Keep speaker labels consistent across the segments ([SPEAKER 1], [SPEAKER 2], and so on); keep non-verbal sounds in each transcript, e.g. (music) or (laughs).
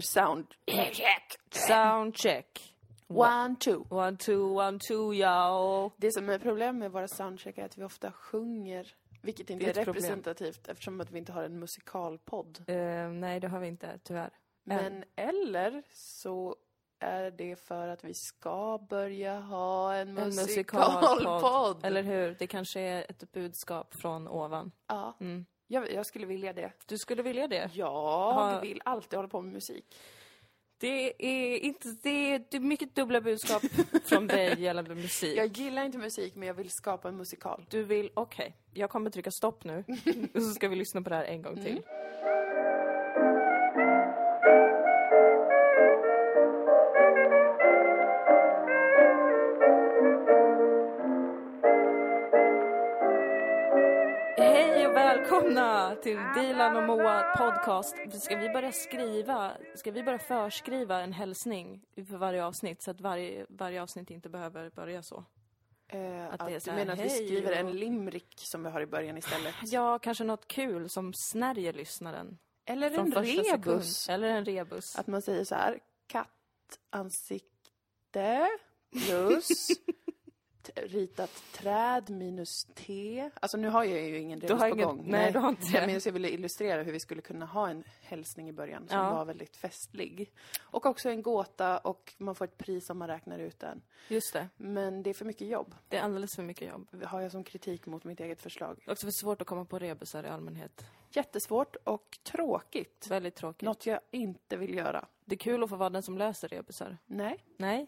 [SPEAKER 1] Soundcheck.
[SPEAKER 2] Soundcheck.
[SPEAKER 1] One, two.
[SPEAKER 2] One, two, one, two, ja.
[SPEAKER 1] Det som är problem med våra soundcheck är att vi ofta sjunger, vilket inte är,
[SPEAKER 2] är ett problem.
[SPEAKER 1] representativt eftersom att vi inte har en musikalpodd.
[SPEAKER 2] Eh, nej, det har vi inte, tyvärr.
[SPEAKER 1] Men eller så är det för att vi ska börja ha en,
[SPEAKER 2] En
[SPEAKER 1] musikalpodd.
[SPEAKER 2] musikalpodd. Eller hur? Det kanske är ett budskap från ovan.
[SPEAKER 1] Ja,
[SPEAKER 2] Mm.
[SPEAKER 1] Jag, jag skulle vilja det.
[SPEAKER 2] Du skulle vilja det?
[SPEAKER 1] Jag
[SPEAKER 2] Ha-
[SPEAKER 1] vill alltid hålla på med musik.
[SPEAKER 2] Det är inte... Det är, mycket dubbla budskap (laughs) från dig (laughs) gällande musik.
[SPEAKER 1] Jag gillar inte musik, men jag vill skapa en musikal.
[SPEAKER 2] Du vill... Okej, jag kommer trycka stopp nu. Och (laughs) så ska vi lyssna på det här en gång till. Hej till Dilan och Moa podcast. Ska vi börja skriva, ska vi börja förskriva en hälsning för varje avsnitt så att varje, varje avsnitt inte behöver börja så?
[SPEAKER 1] Eh,
[SPEAKER 2] Att
[SPEAKER 1] att
[SPEAKER 2] det är
[SPEAKER 1] du
[SPEAKER 2] så här,
[SPEAKER 1] menar att vi skriver
[SPEAKER 2] och-
[SPEAKER 1] en limrik som vi har i början istället? (laughs)
[SPEAKER 2] Ja, kanske något kul som snärjer lyssnaren.
[SPEAKER 1] Eller en rebus.
[SPEAKER 2] sekund. Eller en rebus.
[SPEAKER 1] Att man säger så här, kattansikte (laughs) plus ritat träd minus T. Alltså nu har jag ju ingen rebus på
[SPEAKER 2] ingen-
[SPEAKER 1] gång.
[SPEAKER 2] nej, du har inte
[SPEAKER 1] Ja,
[SPEAKER 2] det.
[SPEAKER 1] Men jag ville illustrera hur vi skulle kunna ha en hälsning i början som
[SPEAKER 2] Ja.
[SPEAKER 1] var väldigt festlig. Och också en gåta och man får ett pris om man räknar ut den.
[SPEAKER 2] Just det.
[SPEAKER 1] Men det är för mycket jobb,
[SPEAKER 2] Det är alldeles för mycket jobb.
[SPEAKER 1] har jag som kritik mot mitt eget förslag.
[SPEAKER 2] Det är också för svårt att komma på rebusar i allmänhet.
[SPEAKER 1] Jättesvårt och tråkigt.
[SPEAKER 2] Väldigt tråkigt.
[SPEAKER 1] Något jag inte vill göra.
[SPEAKER 2] Det är kul att få vara den som löser rebusar.
[SPEAKER 1] Nej,
[SPEAKER 2] Nej,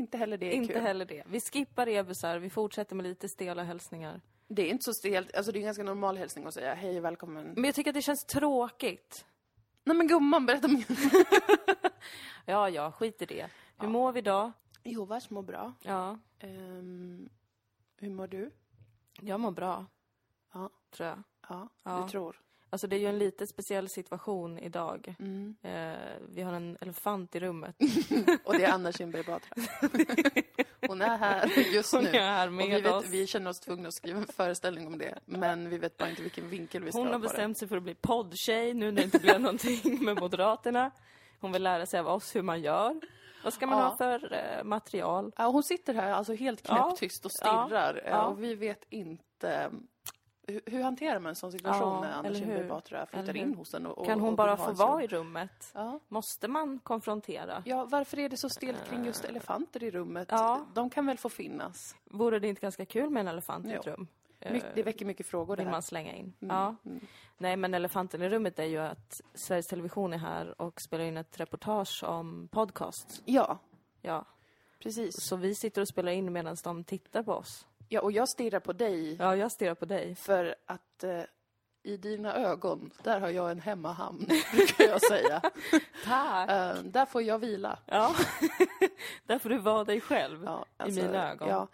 [SPEAKER 1] inte heller det är
[SPEAKER 2] inte
[SPEAKER 1] kul.
[SPEAKER 2] heller det. Vi skippar rebusar, vi fortsätter med lite stela hälsningar.
[SPEAKER 1] Det är inte så stelt, alltså det är en ganska normal hälsning att säga hej välkommen.
[SPEAKER 2] Men jag tycker att det känns tråkigt.
[SPEAKER 1] Nej men gumman, berätta mer. (laughs)
[SPEAKER 2] Ja, ja, skit i det. Hur mår vi idag?
[SPEAKER 1] Jo, värst mår bra.
[SPEAKER 2] Ja,
[SPEAKER 1] Ehm, hur mår du?
[SPEAKER 2] jag mår bra,
[SPEAKER 1] Ja,
[SPEAKER 2] tror jag.
[SPEAKER 1] ja,
[SPEAKER 2] Ja.
[SPEAKER 1] du tror.
[SPEAKER 2] Alltså det är ju en lite speciell situation idag.
[SPEAKER 1] Mm.
[SPEAKER 2] Eh, vi har en elefant i rummet. (laughs)
[SPEAKER 1] Och det är Anna Kinberg Batra. (laughs) Hon är här just
[SPEAKER 2] Hon
[SPEAKER 1] nu.
[SPEAKER 2] är här
[SPEAKER 1] Och
[SPEAKER 2] med
[SPEAKER 1] vi, vet,
[SPEAKER 2] oss.
[SPEAKER 1] vi känner oss tvungna att skriva en föreställning om det. Men vi vet bara inte vilken vinkel vi ska
[SPEAKER 2] Hon
[SPEAKER 1] ha
[SPEAKER 2] har
[SPEAKER 1] på det.
[SPEAKER 2] bestämt sig för att bli poddtjej nu när det inte blev någonting med Moderaterna. Hon vill lära sig av oss hur man gör. Vad ska man
[SPEAKER 1] Ja.
[SPEAKER 2] ha för eh, material?
[SPEAKER 1] Ja, hon sitter här alltså helt
[SPEAKER 2] Ja.
[SPEAKER 1] knäpptyst och stirrar.
[SPEAKER 2] Ja.
[SPEAKER 1] Och vi vet inte... Hur, hur hanterar man en sån situation
[SPEAKER 2] Ja,
[SPEAKER 1] när Anna Kinberg? Batra flyttar in hos en och, och
[SPEAKER 2] Kan hon bara få vara i rummet?
[SPEAKER 1] Ja.
[SPEAKER 2] Måste man konfrontera?
[SPEAKER 1] Ja, varför är det så stelt kring just elefanter i rummet?
[SPEAKER 2] Ja.
[SPEAKER 1] De kan väl få finnas?
[SPEAKER 2] Vore det inte ganska kul med en elefant i ett rum?
[SPEAKER 1] My, det väcker mycket frågor det här.
[SPEAKER 2] man slänga in.
[SPEAKER 1] Mm,
[SPEAKER 2] Ja.
[SPEAKER 1] mm.
[SPEAKER 2] Nej, men elefanten i rummet är ju att Sveriges Television är här och spelar in ett reportage om podcast.
[SPEAKER 1] Ja,
[SPEAKER 2] Ja,
[SPEAKER 1] precis.
[SPEAKER 2] så vi sitter och spelar in medan de tittar på oss.
[SPEAKER 1] Ja, och jag stirrar på dig
[SPEAKER 2] Ja, jag stirrar på dig.
[SPEAKER 1] för att eh, i dina ögon, där har jag en hemmahamn, (laughs) brukar jag säga. (laughs)
[SPEAKER 2] Tack!
[SPEAKER 1] Eh, där får jag vila.
[SPEAKER 2] Ja, (laughs) där får du vara dig själv.
[SPEAKER 1] Ja,
[SPEAKER 2] I mina ögon.
[SPEAKER 1] Ja,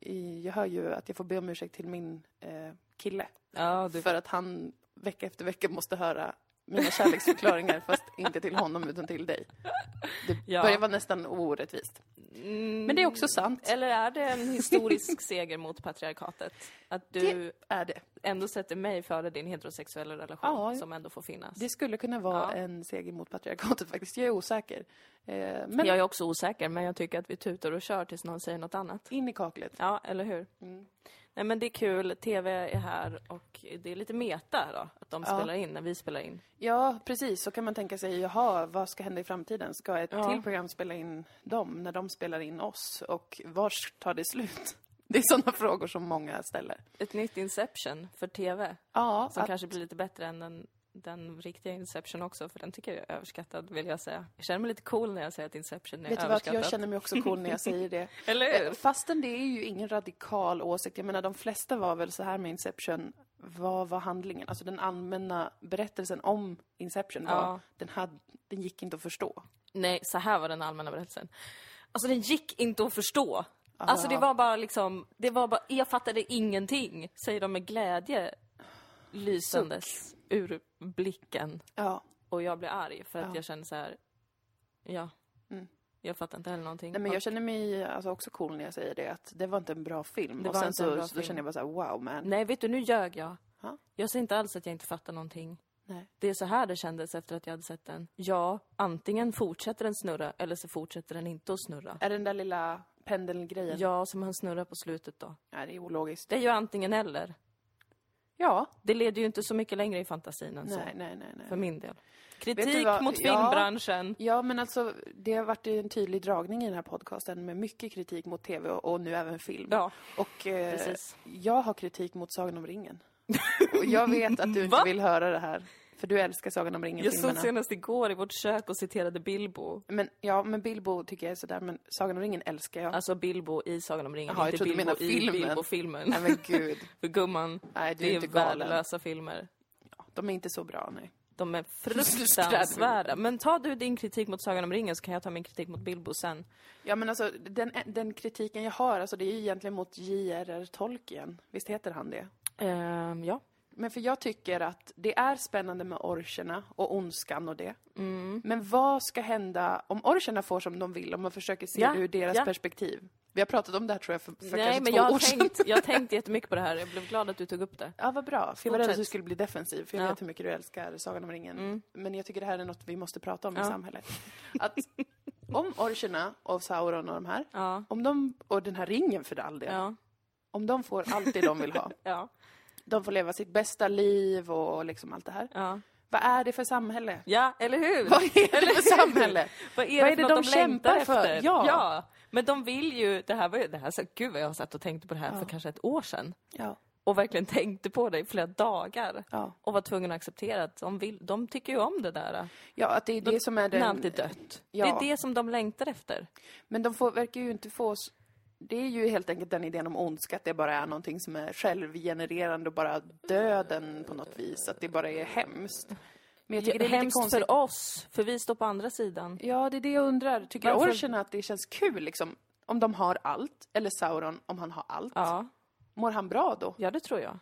[SPEAKER 1] i, jag hör ju att jag får be om ursäkt till min eh, kille.
[SPEAKER 2] Ja, du...
[SPEAKER 1] För att han vecka efter vecka måste höra mina kärleksförklaringar, fast inte till honom utan till dig. Det
[SPEAKER 2] Ja.
[SPEAKER 1] börjar vara nästan orättvist.
[SPEAKER 2] Mm,
[SPEAKER 1] Men det är också sant.
[SPEAKER 2] Eller är det en historisk (laughs) seger mot patriarkatet? Att du
[SPEAKER 1] Det är det.
[SPEAKER 2] ändå sätter mig före din heterosexuella relation
[SPEAKER 1] Ja.
[SPEAKER 2] som ändå får finnas?
[SPEAKER 1] Det skulle kunna vara
[SPEAKER 2] Ja.
[SPEAKER 1] en seger mot patriarkatet faktiskt. Jag är osäker. Eh, men
[SPEAKER 2] Jag är också osäker, men jag tycker att vi tutar och kör tills någon säger något annat.
[SPEAKER 1] in i kaklet.
[SPEAKER 2] Ja, eller hur?
[SPEAKER 1] Mm.
[SPEAKER 2] Nej, men det är kul. TV är här och det är lite meta då, att de
[SPEAKER 1] Ja.
[SPEAKER 2] spelar in när vi spelar in.
[SPEAKER 1] Ja, precis. Så kan man tänka sig, jaha, vad ska hända i framtiden? Ska ett
[SPEAKER 2] Ja.
[SPEAKER 1] till program spela in dem när de spelar in oss? Och var tar det slut? (laughs) Det är sådana frågor som många ställer.
[SPEAKER 2] Ett nytt Inception för TV,
[SPEAKER 1] Ja,
[SPEAKER 2] som
[SPEAKER 1] att,
[SPEAKER 2] kanske blir lite bättre än den, den riktiga Inception också, för den tycker jag är överskattad, vill jag säga. Jag känner mig lite cool när jag säger att Inception är
[SPEAKER 1] vet du vad,
[SPEAKER 2] överskattad.
[SPEAKER 1] jag känner mig också cool när jag säger det. (laughs)
[SPEAKER 2] Eller
[SPEAKER 1] Eh,
[SPEAKER 2] hur?
[SPEAKER 1] Fastän det är ju ingen radikal åsikt. Jag menar, de flesta var väl så här med Inception. Vad var handlingen? Alltså den allmänna berättelsen om Inception var,
[SPEAKER 2] Ja.
[SPEAKER 1] den, hade, den gick inte att förstå.
[SPEAKER 2] Nej, så här var den allmänna berättelsen. Alltså den gick inte att förstå. Alltså det var bara liksom, det var bara, jag fattade ingenting, säger de med glädje lysandes ur blicken.
[SPEAKER 1] Ja.
[SPEAKER 2] Och jag blir arg för att
[SPEAKER 1] Ja.
[SPEAKER 2] jag känner så här, ja,
[SPEAKER 1] Mm.
[SPEAKER 2] jag fattar inte heller någonting.
[SPEAKER 1] Nej, men jag känner mig alltså också cool när jag säger det, att det var inte en bra film.
[SPEAKER 2] Det
[SPEAKER 1] och
[SPEAKER 2] var
[SPEAKER 1] sen så då
[SPEAKER 2] film.
[SPEAKER 1] känner jag bara så här, wow man.
[SPEAKER 2] Nej, vet du, nu ljög jag.
[SPEAKER 1] Ja.
[SPEAKER 2] Jag säger inte alls att jag inte fattar någonting.
[SPEAKER 1] Nej.
[SPEAKER 2] Det är så här det kändes efter att jag hade sett den. Ja, antingen fortsätter den snurra eller så fortsätter den inte att snurra.
[SPEAKER 1] Är det den där lilla pendelgrejen?
[SPEAKER 2] Ja, som han snurrar på slutet då.
[SPEAKER 1] Nej, det är ologiskt.
[SPEAKER 2] Det är ju antingen eller.
[SPEAKER 1] Ja.
[SPEAKER 2] Det leder ju inte så mycket längre i fantasin än så.
[SPEAKER 1] Nej, nej, nej, nej.
[SPEAKER 2] För min del. Kritik mot
[SPEAKER 1] Ja.
[SPEAKER 2] filmbranschen.
[SPEAKER 1] Ja, men alltså det har varit en tydlig dragning i den här podcasten med mycket kritik mot tv och, och nu även film.
[SPEAKER 2] Ja,
[SPEAKER 1] Och eh, jag har kritik mot Sagan om ringen. (laughs) och jag vet att du inte vill höra det här. För du älskar Sagan om
[SPEAKER 2] Jag såg senast igår i vårt kök och citerade Bilbo.
[SPEAKER 1] Men ja, men Bilbo tycker jag är sådär, men Sagan om ringen älskar jag.
[SPEAKER 2] Alltså Bilbo i Sagan om ringen,
[SPEAKER 1] Jaha,
[SPEAKER 2] inte Bilbo
[SPEAKER 1] menade
[SPEAKER 2] i
[SPEAKER 1] filmen.
[SPEAKER 2] Bilbo-filmen.
[SPEAKER 1] Nej men gud. (laughs)
[SPEAKER 2] För gumman,
[SPEAKER 1] Nej, du
[SPEAKER 2] det
[SPEAKER 1] är
[SPEAKER 2] är
[SPEAKER 1] inte galen.
[SPEAKER 2] värdelösa filmer.
[SPEAKER 1] De är inte så bra, nej.
[SPEAKER 2] De är (laughs) fruktansvärda. Men ta du din kritik mot Sagan om ringen så kan jag ta min kritik mot Bilbo sen.
[SPEAKER 1] Ja men alltså, den, den kritiken jag har, alltså det är ju egentligen mot J.R.R. Tolkien. Visst heter han det?
[SPEAKER 2] Ehm, ja.
[SPEAKER 1] Men för jag tycker att det är spännande med orcherna och ondskan och det.
[SPEAKER 2] Mm.
[SPEAKER 1] Men vad ska hända om orcherna får som de vill, om man försöker se
[SPEAKER 2] Ja,
[SPEAKER 1] det ur deras
[SPEAKER 2] ja.
[SPEAKER 1] perspektiv? Vi har pratat om det här tror jag för, för
[SPEAKER 2] Nej,
[SPEAKER 1] kanske
[SPEAKER 2] men
[SPEAKER 1] två
[SPEAKER 2] jag har,
[SPEAKER 1] år sedan.
[SPEAKER 2] tänkt, jag har (laughs) tänkt jättemycket på det här. Jag blev glad att du tog upp det.
[SPEAKER 1] Ja, vad bra. För jag var rädd att du skulle bli defensiv, för jag
[SPEAKER 2] Ja.
[SPEAKER 1] vet hur mycket du älskar Sagan om ringen.
[SPEAKER 2] Mm.
[SPEAKER 1] Men jag tycker det här är något vi måste prata om i
[SPEAKER 2] Ja.
[SPEAKER 1] samhället. Att om orcherna och Sauron och de här, om de, och den här ringen för all del, om de får allt det de vill ha. (laughs) de får leva sitt bästa liv och liksom allt det här.
[SPEAKER 2] Ja.
[SPEAKER 1] Vad är det för samhälle?
[SPEAKER 2] Ja, eller hur?
[SPEAKER 1] Vad är det för samhälle?
[SPEAKER 2] Vad är
[SPEAKER 1] Vad
[SPEAKER 2] det,
[SPEAKER 1] är det de
[SPEAKER 2] de
[SPEAKER 1] kämpar
[SPEAKER 2] längtar
[SPEAKER 1] för?
[SPEAKER 2] efter?
[SPEAKER 1] Ja.
[SPEAKER 2] Men de vill ju, det här var ju, det här, så, gud vad jag har satt och tänkt på det här
[SPEAKER 1] Ja.
[SPEAKER 2] för kanske ett år sedan.
[SPEAKER 1] Ja,
[SPEAKER 2] Och verkligen tänkte på det i flera dagar.
[SPEAKER 1] ja.
[SPEAKER 2] Och var tvungen att acceptera att de, vill, de tycker ju om det där.
[SPEAKER 1] ja att det är det som är
[SPEAKER 2] När
[SPEAKER 1] den...
[SPEAKER 2] allt är dött.
[SPEAKER 1] Ja.
[SPEAKER 2] Det är det som de längtar efter.
[SPEAKER 1] Men de får, verkar ju inte få... Det är ju helt enkelt den idén om ondska, att det bara är någonting som är självgenererande och bara döden på något vis. Att det bara är hemskt. Men jag tycker det är
[SPEAKER 2] Hemskt
[SPEAKER 1] konstigt.
[SPEAKER 2] för oss, för vi står på andra sidan.
[SPEAKER 1] Ja, det är det jag undrar. Tycker
[SPEAKER 2] Varför-
[SPEAKER 1] orcherna att det känns kul liksom? Om de har allt, eller Sauron om han har allt.
[SPEAKER 2] Ja,
[SPEAKER 1] Mår han bra då?
[SPEAKER 2] ja det tror jag.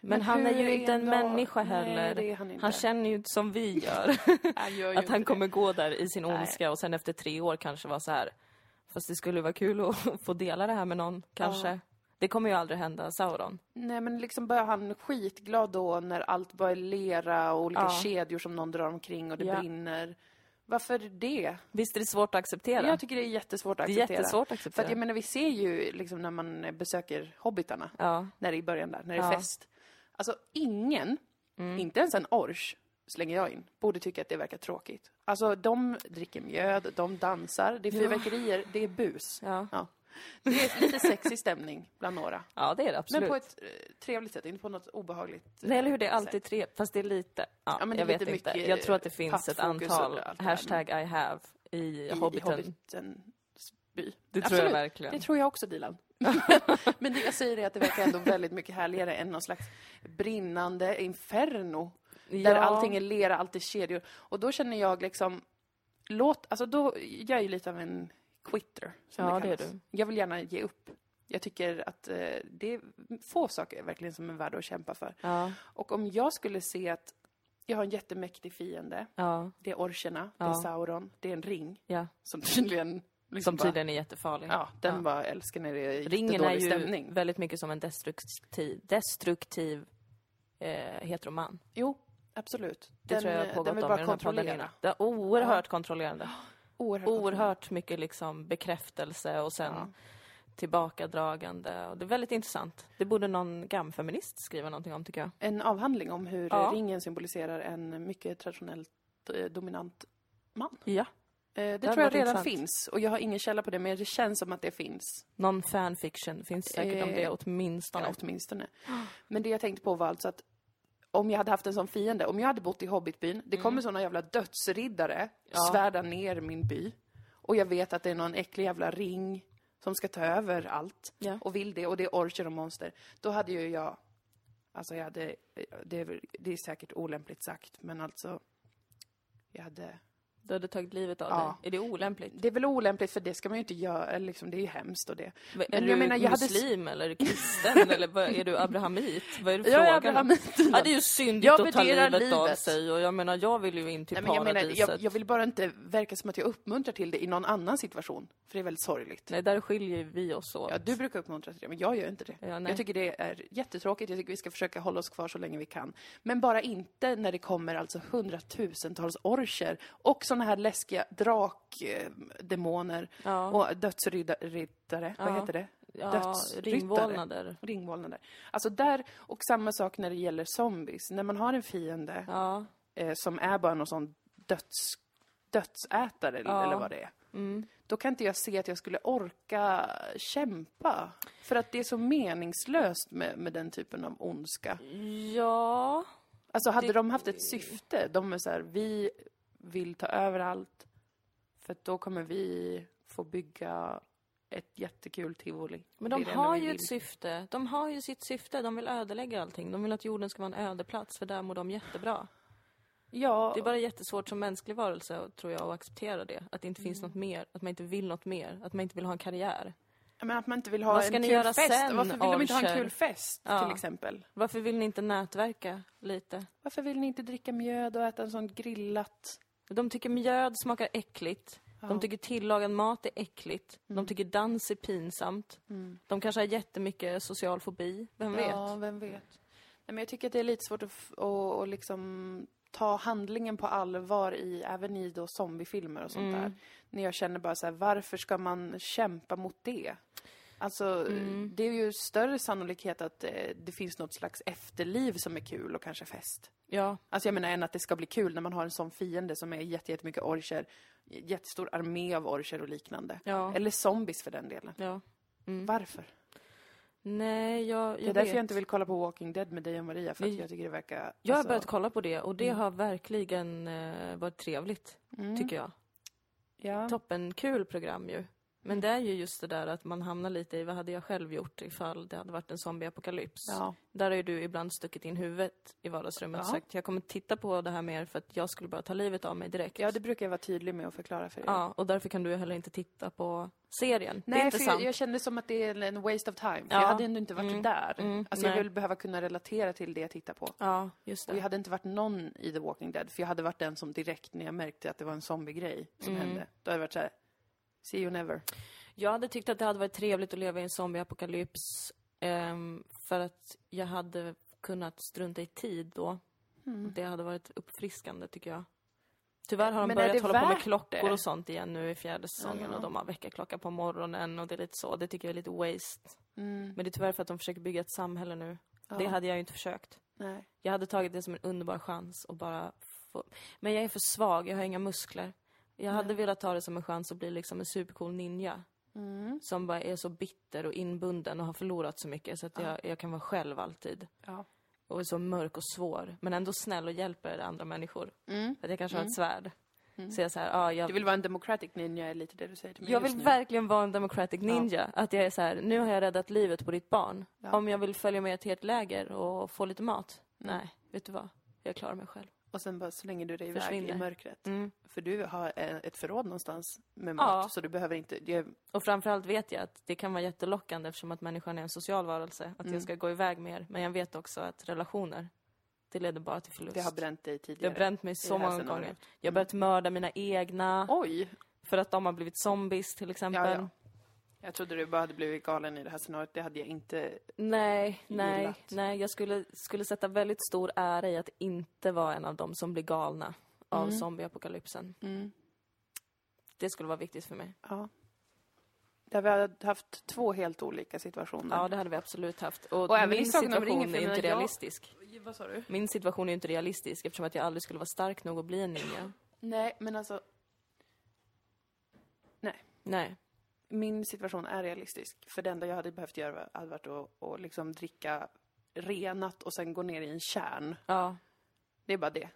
[SPEAKER 2] Men, han är ju inte en människa
[SPEAKER 1] Nej,
[SPEAKER 2] heller.
[SPEAKER 1] det är han.
[SPEAKER 2] Han känner ju inte som vi gör.
[SPEAKER 1] Han gör ju (laughs)
[SPEAKER 2] att han kommer gå där i sin
[SPEAKER 1] Nej.
[SPEAKER 2] ondska och sen efter tre år kanske vara så här. Fast det skulle vara kul att (laughs) få dela det här med någon, kanske.
[SPEAKER 1] Ja.
[SPEAKER 2] Det kommer ju aldrig hända Sauron.
[SPEAKER 1] Nej, men liksom börjar han skitglad då när allt bara är lera och olika
[SPEAKER 2] Ja.
[SPEAKER 1] kedjor som någon drar omkring och det
[SPEAKER 2] Ja.
[SPEAKER 1] brinner. Varför det?
[SPEAKER 2] Visst är det svårt att acceptera?
[SPEAKER 1] Jag tycker det är jättesvårt att
[SPEAKER 2] det är
[SPEAKER 1] acceptera.
[SPEAKER 2] jättesvårt att
[SPEAKER 1] För
[SPEAKER 2] acceptera.
[SPEAKER 1] att jag menar, vi ser ju liksom när man besöker hobbitarna,
[SPEAKER 2] Ja,
[SPEAKER 1] när det är i början där, när det är fest. Alltså ingen,
[SPEAKER 2] Mm.
[SPEAKER 1] inte ens en ors, slänger jag in, borde tycka att det verkar tråkigt. Alltså de dricker mjöd, de dansar, det är
[SPEAKER 2] Ja.
[SPEAKER 1] fyrverkerier, det är bus.
[SPEAKER 2] ja.
[SPEAKER 1] Ja. Det är lite sexig stämning bland några.
[SPEAKER 2] ja det är det absolut.
[SPEAKER 1] Men på ett eh, trevligt sätt, inte på något obehagligt.
[SPEAKER 2] Nej, eller hur? Det är
[SPEAKER 1] sätt.
[SPEAKER 2] alltid tre, fast det är lite... Ja,
[SPEAKER 1] Ja, men
[SPEAKER 2] jag
[SPEAKER 1] är
[SPEAKER 2] vet inte. Jag tror att det finns ett antal hashtag I have i,
[SPEAKER 1] i
[SPEAKER 2] Hobbiten.
[SPEAKER 1] Hobbitens by.
[SPEAKER 2] Det tror
[SPEAKER 1] Absolut.
[SPEAKER 2] jag verkligen.
[SPEAKER 1] Det tror jag också, Dilan. (laughs) Men det jag säger är att det verkar ändå väldigt mycket härligare än någon slags brinnande inferno. Där
[SPEAKER 2] Ja.
[SPEAKER 1] allting är lera, allt är kedjor. Och då känner jag liksom, låt, alltså då, jag är ju lite av en quitter. Som
[SPEAKER 2] Ja,
[SPEAKER 1] det,
[SPEAKER 2] det är du.
[SPEAKER 1] Jag vill gärna ge upp. Jag tycker att eh, det är få saker verkligen som är värda att kämpa för.
[SPEAKER 2] Ja,
[SPEAKER 1] Och om jag skulle se att jag har en jättemäktig fiende,
[SPEAKER 2] ja,
[SPEAKER 1] det är orcherna, det är
[SPEAKER 2] Ja.
[SPEAKER 1] Sauron, det är en ring
[SPEAKER 2] ja.
[SPEAKER 1] som tydligen... Liksom
[SPEAKER 2] Som
[SPEAKER 1] bara-
[SPEAKER 2] tydligen är jättefarlig.
[SPEAKER 1] Ja, den
[SPEAKER 2] Ja.
[SPEAKER 1] bara älskar när det är
[SPEAKER 2] Ringen är
[SPEAKER 1] jättedålig
[SPEAKER 2] ju
[SPEAKER 1] stämning.
[SPEAKER 2] väldigt mycket som en destruktiv, destruktiv eh, heteroman.
[SPEAKER 1] Jo, absolut.
[SPEAKER 2] Det tror jag har
[SPEAKER 1] den
[SPEAKER 2] pågått
[SPEAKER 1] vill
[SPEAKER 2] om
[SPEAKER 1] bara
[SPEAKER 2] den här podden
[SPEAKER 1] kontrollera.
[SPEAKER 2] Det är oerhört kontrollerande. (gasps)
[SPEAKER 1] Oerhört.
[SPEAKER 2] Oerhört mycket liksom bekräftelse och sen
[SPEAKER 1] Ja.
[SPEAKER 2] tillbakadragande. Och det är väldigt intressant. Det borde någon gamfeminist skriva någonting om tycker jag.
[SPEAKER 1] En avhandling om hur
[SPEAKER 2] Ja.
[SPEAKER 1] ringen symboliserar en mycket traditionellt eh, dominant man.
[SPEAKER 2] Ja.
[SPEAKER 1] Eh, Det
[SPEAKER 2] hade
[SPEAKER 1] tror jag redan
[SPEAKER 2] intressant.
[SPEAKER 1] finns och jag har ingen källa på det men det känns som att det finns.
[SPEAKER 2] Någon fanfiction finns säkert om
[SPEAKER 1] Eh,
[SPEAKER 2] det åtminstone.
[SPEAKER 1] Ja, åtminstone. Men det jag tänkte på var alltså att om jag hade haft en sån fiende, om jag hade bott i Hobbitbyn, det kommer såna jävla dödsriddare
[SPEAKER 2] Mm. Ja.
[SPEAKER 1] svärda ner min by. Och jag vet att det är någon äcklig jävla ring som ska ta över allt.
[SPEAKER 2] Ja.
[SPEAKER 1] Och vill det, och det är orcher och monster. Då hade ju jag, alltså jag hade, det är, det är säkert olämpligt sagt, men alltså, jag hade
[SPEAKER 2] Du hade tagit livet av
[SPEAKER 1] Ja.
[SPEAKER 2] dig. Är det olämpligt?
[SPEAKER 1] Det är väl olämpligt för det ska man ju inte göra, liksom, det är ju hemskt och det.
[SPEAKER 2] Är
[SPEAKER 1] Men
[SPEAKER 2] du
[SPEAKER 1] menar, jag hade-
[SPEAKER 2] muslim eller kristen (laughs) eller vad, är du abrahamit? Vad är det
[SPEAKER 1] Jag är
[SPEAKER 2] frågan?
[SPEAKER 1] abrahamit.
[SPEAKER 2] Ja, det är ju syndigt
[SPEAKER 1] Jag
[SPEAKER 2] att ta
[SPEAKER 1] värderar
[SPEAKER 2] livet, av
[SPEAKER 1] livet.
[SPEAKER 2] sig och jag menar, jag vill ju in till
[SPEAKER 1] Nej, men jag, menar,
[SPEAKER 2] paradiset.
[SPEAKER 1] jag, jag vill bara inte verka som att jag uppmuntrar till det i någon annan situation. För det är väldigt sorgligt.
[SPEAKER 2] Nej, där skiljer vi oss åt.
[SPEAKER 1] Ja, du brukar uppmuntra till det, men jag gör inte det.
[SPEAKER 2] Ja,
[SPEAKER 1] jag tycker det är jättetråkigt. Jag tycker vi ska försöka hålla oss kvar så länge vi kan. Men bara inte när det kommer alltså hundratusentals orcher och såna här läskiga drakdemoner
[SPEAKER 2] Ja.
[SPEAKER 1] och dödsriddare. Vad
[SPEAKER 2] Ja.
[SPEAKER 1] heter det?
[SPEAKER 2] ja,
[SPEAKER 1] dödsryttare.
[SPEAKER 2] ringvålnader.
[SPEAKER 1] Ringvålnader. Alltså där, och samma sak när det gäller zombies. När man har en fiende
[SPEAKER 2] Ja.
[SPEAKER 1] eh, som är bara någon sån döds, dödsätare eller vad det är.
[SPEAKER 2] Mm.
[SPEAKER 1] Då kan inte jag se att jag skulle orka kämpa. För att det är så meningslöst med, med den typen av ondska.
[SPEAKER 2] Ja.
[SPEAKER 1] Alltså hade
[SPEAKER 2] Det-
[SPEAKER 1] de haft ett syfte, de är så här, vi vill ta över allt. För då kommer vi få bygga ett jättekul tivoli.
[SPEAKER 2] Men de har ju ett syfte. De har ju sitt syfte. De vill ödelägga allting. De vill att jorden ska vara en ödeplats, för där mår de jättebra.
[SPEAKER 1] Ja,
[SPEAKER 2] Det är bara jättesvårt som mänsklig varelse, tror jag, att acceptera det. Att det inte
[SPEAKER 1] Mm.
[SPEAKER 2] finns något mer. Att man inte vill något mer. Att man inte vill ha en karriär.
[SPEAKER 1] men att man inte vill ha en
[SPEAKER 2] ni
[SPEAKER 1] kul
[SPEAKER 2] göra
[SPEAKER 1] fest.
[SPEAKER 2] sen,
[SPEAKER 1] Varför vill de inte ha en
[SPEAKER 2] Archer?
[SPEAKER 1] kul fest,
[SPEAKER 2] Ja.
[SPEAKER 1] till exempel?
[SPEAKER 2] Varför vill ni inte nätverka lite?
[SPEAKER 1] Varför vill ni inte dricka mjöd och äta en sån grillat?
[SPEAKER 2] De tycker mjöd smakar äckligt.
[SPEAKER 1] Ja.
[SPEAKER 2] De tycker tillagad mat är äckligt. De tycker dans är pinsamt.
[SPEAKER 1] Mm.
[SPEAKER 2] De kanske har jättemycket social fobi. Vem vet?
[SPEAKER 1] Ja, vem vet. Nej, men jag tycker att det är lite svårt att, att, att liksom ta handlingen på allvar i, även i då zombiefilmer och sånt
[SPEAKER 2] Mm.
[SPEAKER 1] där. När jag känner bara så här, varför ska man kämpa mot det? Alltså,
[SPEAKER 2] Mm.
[SPEAKER 1] det är ju större sannolikhet att eh, det finns något slags efterliv som är kul och kanske fest.
[SPEAKER 2] Ja.
[SPEAKER 1] Alltså jag menar än att det ska bli kul när man har en sån fiende som är jätte- jättemycket orcher, jättestor armé av orcher och liknande.
[SPEAKER 2] Ja.
[SPEAKER 1] Eller zombies för den delen.
[SPEAKER 2] ja. Mm.
[SPEAKER 1] Varför?
[SPEAKER 2] Nej, jag, jag
[SPEAKER 1] Det är därför
[SPEAKER 2] vet.
[SPEAKER 1] jag inte vill kolla på Walking Dead med dig och Maria, för att jag tycker det verkar...
[SPEAKER 2] Jag har
[SPEAKER 1] alltså,
[SPEAKER 2] börjat kolla på det och det har verkligen eh, varit trevligt,
[SPEAKER 1] mm,
[SPEAKER 2] tycker jag.
[SPEAKER 1] Ja.
[SPEAKER 2] Toppen kul program ju. Men det är ju just det där att man hamnar lite i vad hade jag själv gjort ifall det hade varit en zombieapokalyps.
[SPEAKER 1] Ja.
[SPEAKER 2] Där har ju du ibland stuckit in huvudet i vardagsrummet och
[SPEAKER 1] Ja.
[SPEAKER 2] sagt jag kommer titta på det här mer för att jag skulle bara ta livet av mig direkt.
[SPEAKER 1] ja, det brukar jag vara tydlig med att förklara för er.
[SPEAKER 2] Ja, och därför kan du heller inte titta på serien. det
[SPEAKER 1] Nej, för jag, jag kände som att det är en waste of time.
[SPEAKER 2] Ja.
[SPEAKER 1] jag hade ändå inte varit
[SPEAKER 2] Mm.
[SPEAKER 1] där.
[SPEAKER 2] Mm,
[SPEAKER 1] Alltså jag
[SPEAKER 2] nej.
[SPEAKER 1] vill behöva kunna relatera till det jag tittar på.
[SPEAKER 2] Ja, just
[SPEAKER 1] Och jag
[SPEAKER 2] det.
[SPEAKER 1] hade inte varit någon i The Walking Dead, för jag hade varit den som direkt när jag märkte att det var en zombie-grej som
[SPEAKER 2] Mm.
[SPEAKER 1] hände, då hade det varit så här, see you never.
[SPEAKER 2] Jag hade tyckt att det hade varit trevligt att leva i en zombieapokalyps ehm, för att jag hade kunnat strunta i tid då.
[SPEAKER 1] Mm.
[SPEAKER 2] Det hade varit uppfriskande tycker jag. Tyvärr har de
[SPEAKER 1] Men
[SPEAKER 2] börjat hålla på med klockor
[SPEAKER 1] det?
[SPEAKER 2] och sånt igen nu i fjärde säsongen
[SPEAKER 1] Ja.
[SPEAKER 2] och de har väckarklocka på morgonen och det är lite så. Det tycker jag är lite waste.
[SPEAKER 1] Mm.
[SPEAKER 2] Men det är tyvärr för att de försöker bygga ett samhälle nu.
[SPEAKER 1] Ja.
[SPEAKER 2] Det hade jag ju inte försökt.
[SPEAKER 1] Nej.
[SPEAKER 2] Jag hade tagit det som en underbar chans och bara få... Men jag är för svag, jag har inga muskler. Jag hade
[SPEAKER 1] Nej.
[SPEAKER 2] velat ta det som en chans att bli liksom en supercool ninja.
[SPEAKER 1] Mm.
[SPEAKER 2] Som bara är så bitter och inbunden och har förlorat så mycket så att
[SPEAKER 1] Ja.
[SPEAKER 2] jag, jag kan vara själv alltid.
[SPEAKER 1] Ja.
[SPEAKER 2] Och är så mörk och svår. Men ändå snäll och hjälper andra människor.
[SPEAKER 1] Mm.
[SPEAKER 2] Att jag kanske har
[SPEAKER 1] Mm.
[SPEAKER 2] ett svärd.
[SPEAKER 1] Mm.
[SPEAKER 2] Så jag så här, ja, jag,
[SPEAKER 1] Du vill vara en democratic ninja, är lite det du säger till mig
[SPEAKER 2] jag vill
[SPEAKER 1] nu.
[SPEAKER 2] verkligen vara en democratic ninja. Att jag är så här, nu har jag räddat livet på ditt barn.
[SPEAKER 1] Ja.
[SPEAKER 2] Om jag vill följa med till ert läger och få lite mat.
[SPEAKER 1] Mm.
[SPEAKER 2] Nej, vet du vad? Jag klarar mig själv.
[SPEAKER 1] Och sen bara slänger du dig iväg
[SPEAKER 2] Försvinner.
[SPEAKER 1] i mörkret.
[SPEAKER 2] Mm.
[SPEAKER 1] För du har eh, ett förråd någonstans med mat,
[SPEAKER 2] Ja.
[SPEAKER 1] så du behöver inte... Det,
[SPEAKER 2] Och framförallt vet jag att det kan vara jättelockande eftersom att människan är en social varelse. Att
[SPEAKER 1] Mm.
[SPEAKER 2] jag ska gå iväg mer. Men jag vet också att relationer, det leder bara till förlust.
[SPEAKER 1] det har bränt dig
[SPEAKER 2] det
[SPEAKER 1] tidigare.
[SPEAKER 2] har bränt mig så
[SPEAKER 1] det
[SPEAKER 2] många gånger. Jag har börjat mörda mina egna
[SPEAKER 1] Oj!
[SPEAKER 2] för att de har blivit zombies till exempel.
[SPEAKER 1] Ja, ja. Jag trodde du bara hade blivit galen i det här scenariot. Det hade jag inte...
[SPEAKER 2] Nej, nej,
[SPEAKER 1] Gillat.
[SPEAKER 2] nej. Jag skulle, skulle sätta väldigt stor ära i att inte vara en av dem som blir galna av
[SPEAKER 1] Mm.
[SPEAKER 2] zombieapokalypsen.
[SPEAKER 1] Mm.
[SPEAKER 2] Det skulle vara viktigt för mig.
[SPEAKER 1] Ja. Där vi har haft två helt olika situationer.
[SPEAKER 2] Ja, det hade vi absolut haft. Och,
[SPEAKER 1] Och
[SPEAKER 2] min situation är
[SPEAKER 1] jag
[SPEAKER 2] inte
[SPEAKER 1] menar, jag-
[SPEAKER 2] realistisk.
[SPEAKER 1] Vad sa du?
[SPEAKER 2] Min situation är inte realistisk eftersom att jag aldrig skulle vara stark nog att bli en ninja.
[SPEAKER 1] Nej, men alltså...
[SPEAKER 2] Nej.
[SPEAKER 1] Min situation är realistisk. För det enda jag hade behövt göra hade varit att, att liksom dricka renat och sen gå ner i en kärn.
[SPEAKER 2] Ja.
[SPEAKER 1] Det är bara det.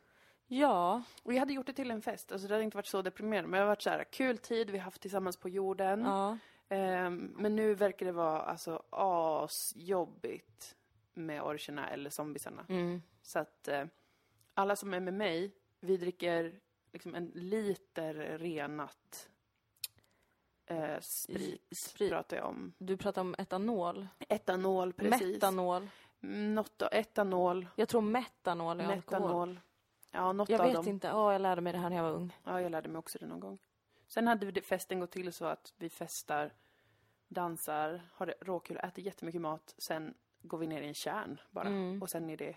[SPEAKER 2] Ja.
[SPEAKER 1] Och jag hade gjort det till en fest. Alltså det hade inte varit så deprimerande. Men det har varit så här, kul tid vi har haft tillsammans på jorden.
[SPEAKER 2] Ja.
[SPEAKER 1] Ehm, men nu verkar det vara alltså asjobbigt med orcherna eller zombiesarna.
[SPEAKER 2] Mm.
[SPEAKER 1] Så att eh, alla som är med mig, vi dricker liksom en liter renat eh, sprit,
[SPEAKER 2] Sprit.
[SPEAKER 1] pratar jag om.
[SPEAKER 2] Du pratar om etanol.
[SPEAKER 1] Etanol, precis.
[SPEAKER 2] Metanol.
[SPEAKER 1] Något, etanol,
[SPEAKER 2] Jag tror metanol är alkohol.
[SPEAKER 1] metanol. Ja, något
[SPEAKER 2] Jag
[SPEAKER 1] av
[SPEAKER 2] vet
[SPEAKER 1] dem.
[SPEAKER 2] inte. Åh, jag lärde mig det här när jag var ung.
[SPEAKER 1] Ja, jag lärde mig också det någon gång. Sen hade vi det- festen gått till så att vi festar, dansar, har det råkul, äter jättemycket mat. Sen går vi ner i en kärn bara.
[SPEAKER 2] Mm.
[SPEAKER 1] Och sen är det,